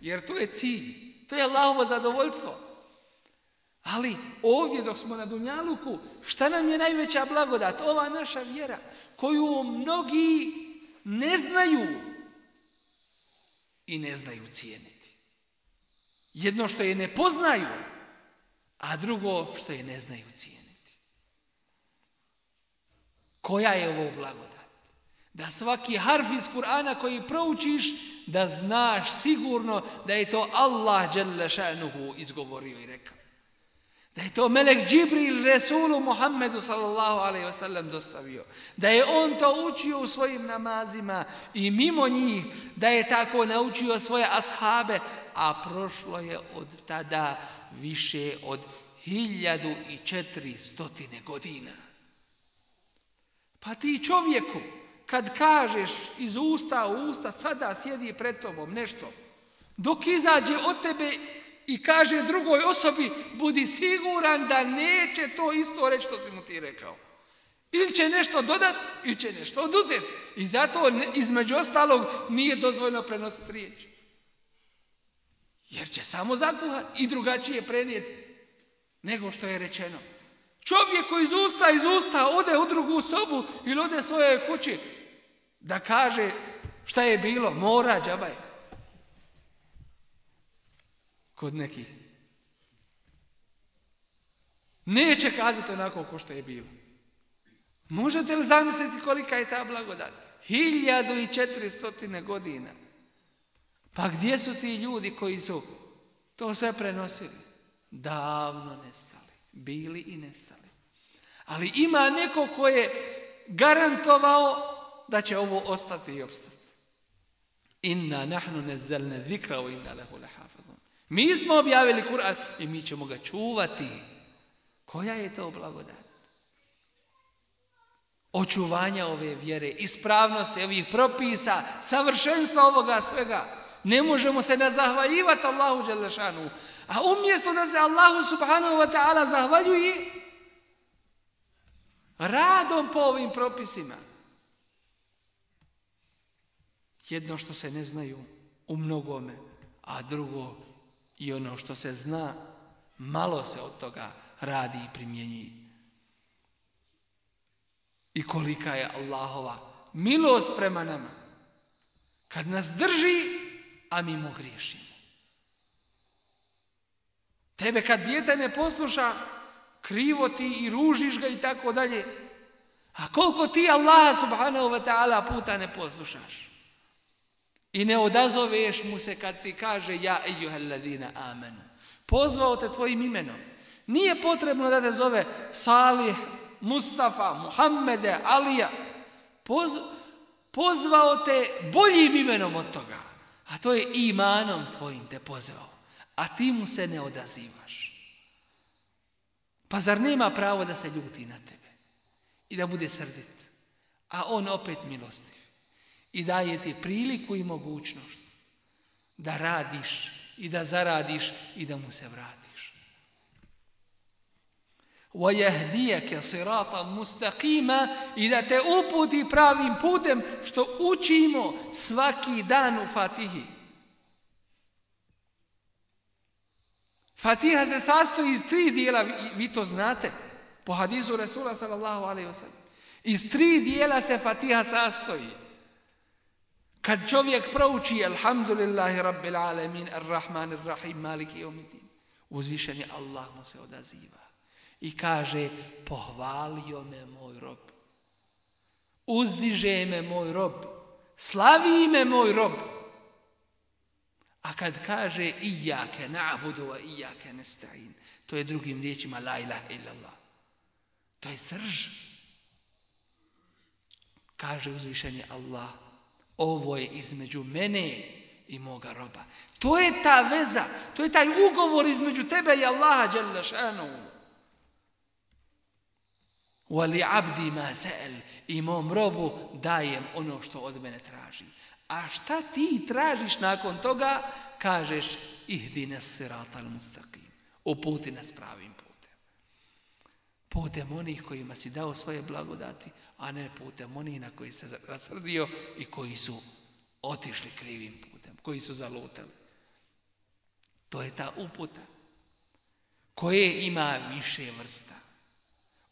jer to je cilj, to je Allahovo zadovoljstvo. Ali ovdje dok smo na Dunjaluku, šta nam je najveća blagodat? Ova naša vjera koju mnogi ne znaju i ne znaju cijene. Jedno što je ne poznaju, a drugo što je ne znaju cijeniti. Koja je ovo blagodat? Da svaki harf iz Kur'ana koji proučiš, da znaš sigurno da je to Allah izgovorio i rekao. Da je to Melek Džibril Resulu Muhammedu sallallahu alaihi wasallam dostavio. Da je on to učio u svojim namazima i mimo njih da je tako naučio svoje ashabe. A prošlo je od tada više od 1400 godina. Pa ti čovjeku kad kažeš iz usta u usta sada sjedi pred tobom nešto. Dok izađe od tebe i kaže drugoj osobi, budi siguran da neće to isto reći što si mu ti rekao. Ili će nešto dodat, ili će nešto oduzet. I zato, između ostalog, nije dozvoljno prenositi riječ. Jer će samo zakuhat i drugačije prenijet nego što je rečeno. Čovjek koji iz usta, iz usta ode u drugu sobu ili ode svoje kući da kaže šta je bilo, mora, džabaj kod nekih. Neće kazati onako ko što je bilo. Možete li zamisliti kolika je ta blagodat? 1400 godina. Pa gdje su ti ljudi koji su to sve prenosili? Davno nestali. Bili i nestali. Ali ima neko ko je garantovao da će ovo ostati i obstati. Inna nahnu nezelne vikrao inna lehu lehav. Mi smo objavili Kur'an i mi ćemo ga čuvati. Koja je to blagodat? Očuvanja ove vjere, ispravnosti ovih propisa, savršenstva ovoga svega. Ne možemo se ne zahvaljivati Allahu Đalešanu. A umjesto da se Allahu Subhanahu Wa Ta'ala zahvaljuje radom po ovim propisima. Jedno što se ne znaju u mnogome, a drugo i ono što se zna, malo se od toga radi i primjenji. I kolika je Allahova milost prema nama, kad nas drži, a mi mu griješimo. Tebe kad djete ne posluša, krivo ti i ružiš ga i tako dalje, a koliko ti Allaha subhanahu wa ta'ala puta ne poslušaš? I ne odazoveš mu se kad ti kaže ja ejuhalladina amenu. Pozvao te tvojim imenom. Nije potrebno da te zove Salih, Mustafa, Muhammede, Alija. Poz, pozvao te boljim imenom od toga. A to je imanom tvojim te pozvao. A ti mu se ne odazivaš. Pa zar nema pravo da se ljuti na tebe? I da bude srdit. A on opet milostiv i daje ti priliku i mogućnost da radiš i da zaradiš i da mu se vratiš. وَيَهْدِيَكَ سِرَاطًا مُسْتَقِيمًا i da te uputi pravim putem što učimo svaki dan u Fatihi. Fatiha se sastoji iz tri dijela, vi to znate, po hadizu Resula sallallahu alaihi wa sallam. Iz tri dijela se Fatiha sastoji. Kad čovjek prouči Alhamdulillahi Rabbil Alamin Ar-Rahman Ar-Rahim Maliki Umidin Uzvišen je Allah mu se odaziva I kaže Pohvalio me moj rob Uzdiže me moj rob Slavi me moj rob A kad kaže Iyake na'budu wa iyake nesta'in To je drugim riječima La ilaha illallah To je srž Kaže uzvišen je Allah ovo je između mene i moga roba. To je ta veza, to je taj ugovor između tebe i Allaha dželle šanu. Wali abdi ma sa'al, imam robu dajem ono što od mene traži. A šta ti tražiš nakon toga? Kažeš ihdina siratal mustaqim. Uputi nas pravim putem. Putem onih kojima si dao svoje blagodati, a ne putem onih na koji se rasrdio i koji su otišli krivim putem, koji su zalutali. To je ta uputa koje ima više vrsta.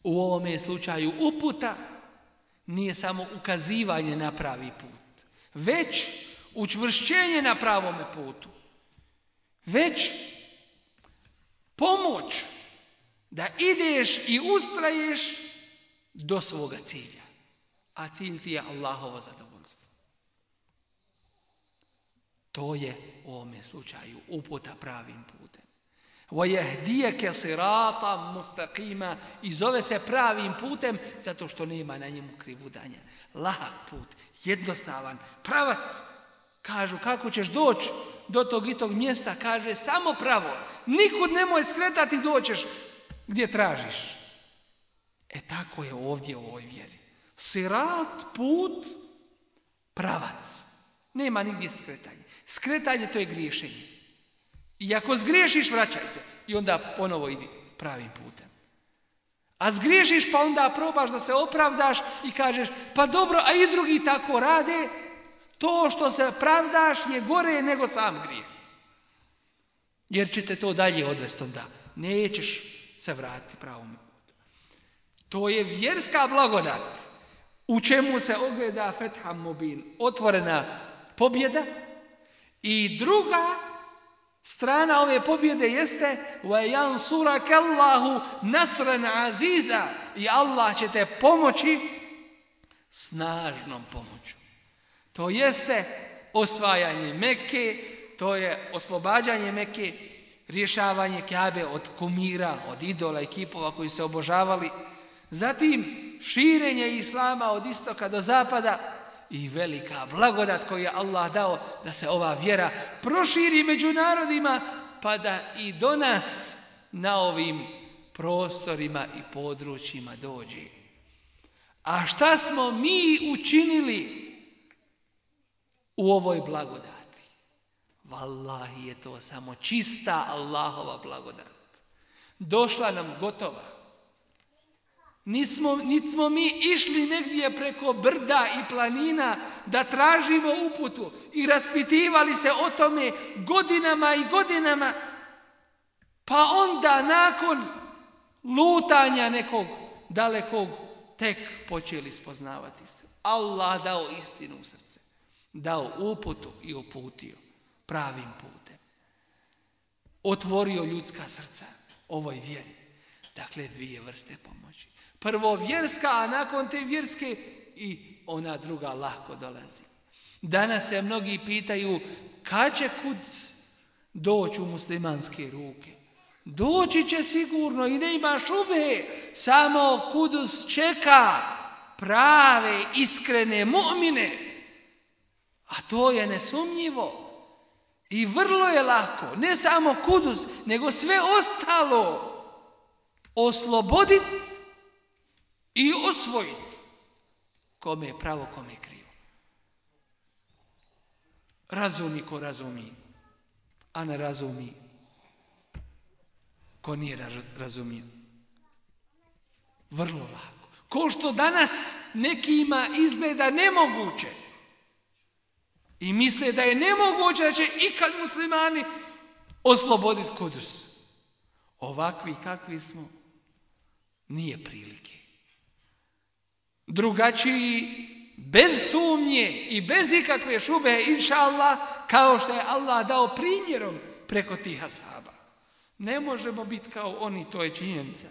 U ovome slučaju uputa nije samo ukazivanje na pravi put, već učvršćenje na pravome putu, već pomoć da ideš i ustraješ do svoga cilja a cilj ti je Allahovo zadovoljstvo. To je u ovome slučaju uputa pravim putem. وَيَهْدِيَكَ سِرَاطَ مُسْتَقِيمَ I zove se pravim putem zato što nema na njemu krivudanja. Lahak put, jednostavan, pravac. Kažu, kako ćeš doći do tog i tog mjesta? Kaže, samo pravo. Nikud nemoj skretati doćeš gdje tražiš. E tako je ovdje u ovoj vjeri. Sirat put pravac. Nema nigdje skretanje. Skretanje to je griješenje. I ako zgriješiš, vraćaj se. I onda ponovo idi pravim putem. A zgriješiš pa onda probaš da se opravdaš i kažeš pa dobro, a i drugi tako rade, to što se pravdaš je gore nego sam grije. Jer će te to dalje odvesti onda. Nećeš se vratiti pravom putu. To je vjerska blagodat. Vjerska blagodat u čemu se ogleda fetha mobil, otvorena pobjeda. I druga strana ove pobjede jeste vajan sura kallahu nasran aziza i Allah će te pomoći snažnom pomoću. To jeste osvajanje Mekke, to je oslobađanje Mekke, rješavanje Kabe od kumira, od idola i kipova koji se obožavali, Zatim, širenje Islama od istoka do zapada i velika blagodat koju je Allah dao da se ova vjera proširi među narodima, pa da i do nas na ovim prostorima i područjima dođe. A šta smo mi učinili u ovoj blagodati? Wallahi je to samo čista Allahova blagodat. Došla nam gotova. Nismo, nismo mi išli negdje preko brda i planina da tražimo uputu i raspitivali se o tome godinama i godinama. Pa onda nakon lutanja nekog dalekog tek počeli spoznavati istinu. Allah dao istinu u srce. Dao uputu i uputio pravim putem. Otvorio ljudska srca ovoj vjeri. Dakle, dvije vrste pomoći. Prvo vjerska, a nakon te vjerske i ona druga lahko dolazi. Danas se mnogi pitaju kad će kud doći u muslimanske ruke. Doći će sigurno i ne ima šube, samo kudus čeka prave, iskrene mu'mine. A to je nesumnjivo. I vrlo je lako, ne samo kudus, nego sve ostalo osloboditi i osvojiti kome je pravo, kome je krivo. Razumi ko razumi, a ne razumi ko nije razumio. Vrlo lako. Ko što danas nekima izgleda nemoguće i misle da je nemoguće da će ikad muslimani osloboditi kudus. Ovakvi kakvi smo, nije prilike drugačiji bez sumnje i bez ikakve šube inša Allah, kao što je Allah dao primjerom preko tih ashaba. Ne možemo biti kao oni, to je činjenica.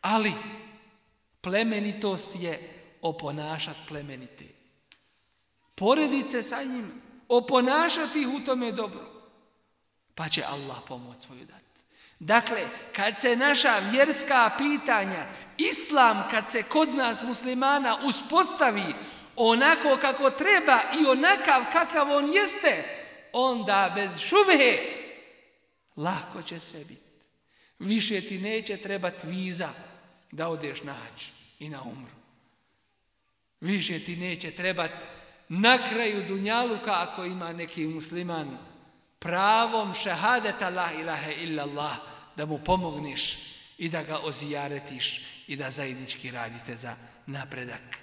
Ali plemenitost je oponašat plemenite. Poredit se sa njim, oponašati ih u tome dobro. Pa će Allah pomoć svoju dati. Dakle, kad se naša vjerska pitanja Islam kad se kod nas muslimana uspostavi onako kako treba i onakav kakav on jeste, onda bez šubhe lako će sve biti. Više ti neće trebati viza da odeš na hač i na umru. Više ti neće trebati na kraju dunjaluka ako ima neki musliman pravom šehadeta la ilaha illallah da mu pomogniš i da ga ozijaretiš i da zajednički radite za napredak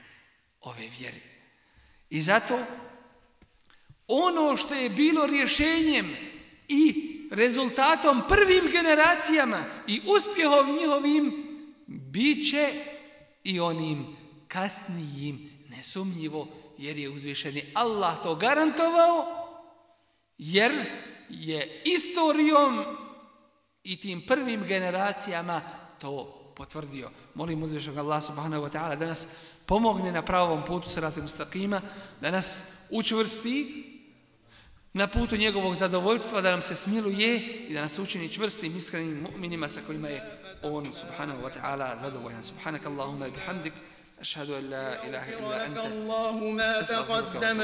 ove vjere. I zato ono što je bilo rješenjem i rezultatom prvim generacijama i uspjehom njihovim biće i onim kasnijim nesumnjivo jer je uzvišeni Allah to garantovao jer je istorijom i tim prvim generacijama to potvrdio. Molim uzvišnog Allah subhanahu wa ta'ala da nas pomogne na pravom putu srati mustaqima, da nas učvrsti na putu njegovog zadovoljstva, da nam se smiluje i da nas učini čvrstim iskrenim mu'minima sa kojima je on subhanahu wa ta'ala zadovoljan. Subhanak Allahumma bihamdik, ašhadu an la ilaha illa anta.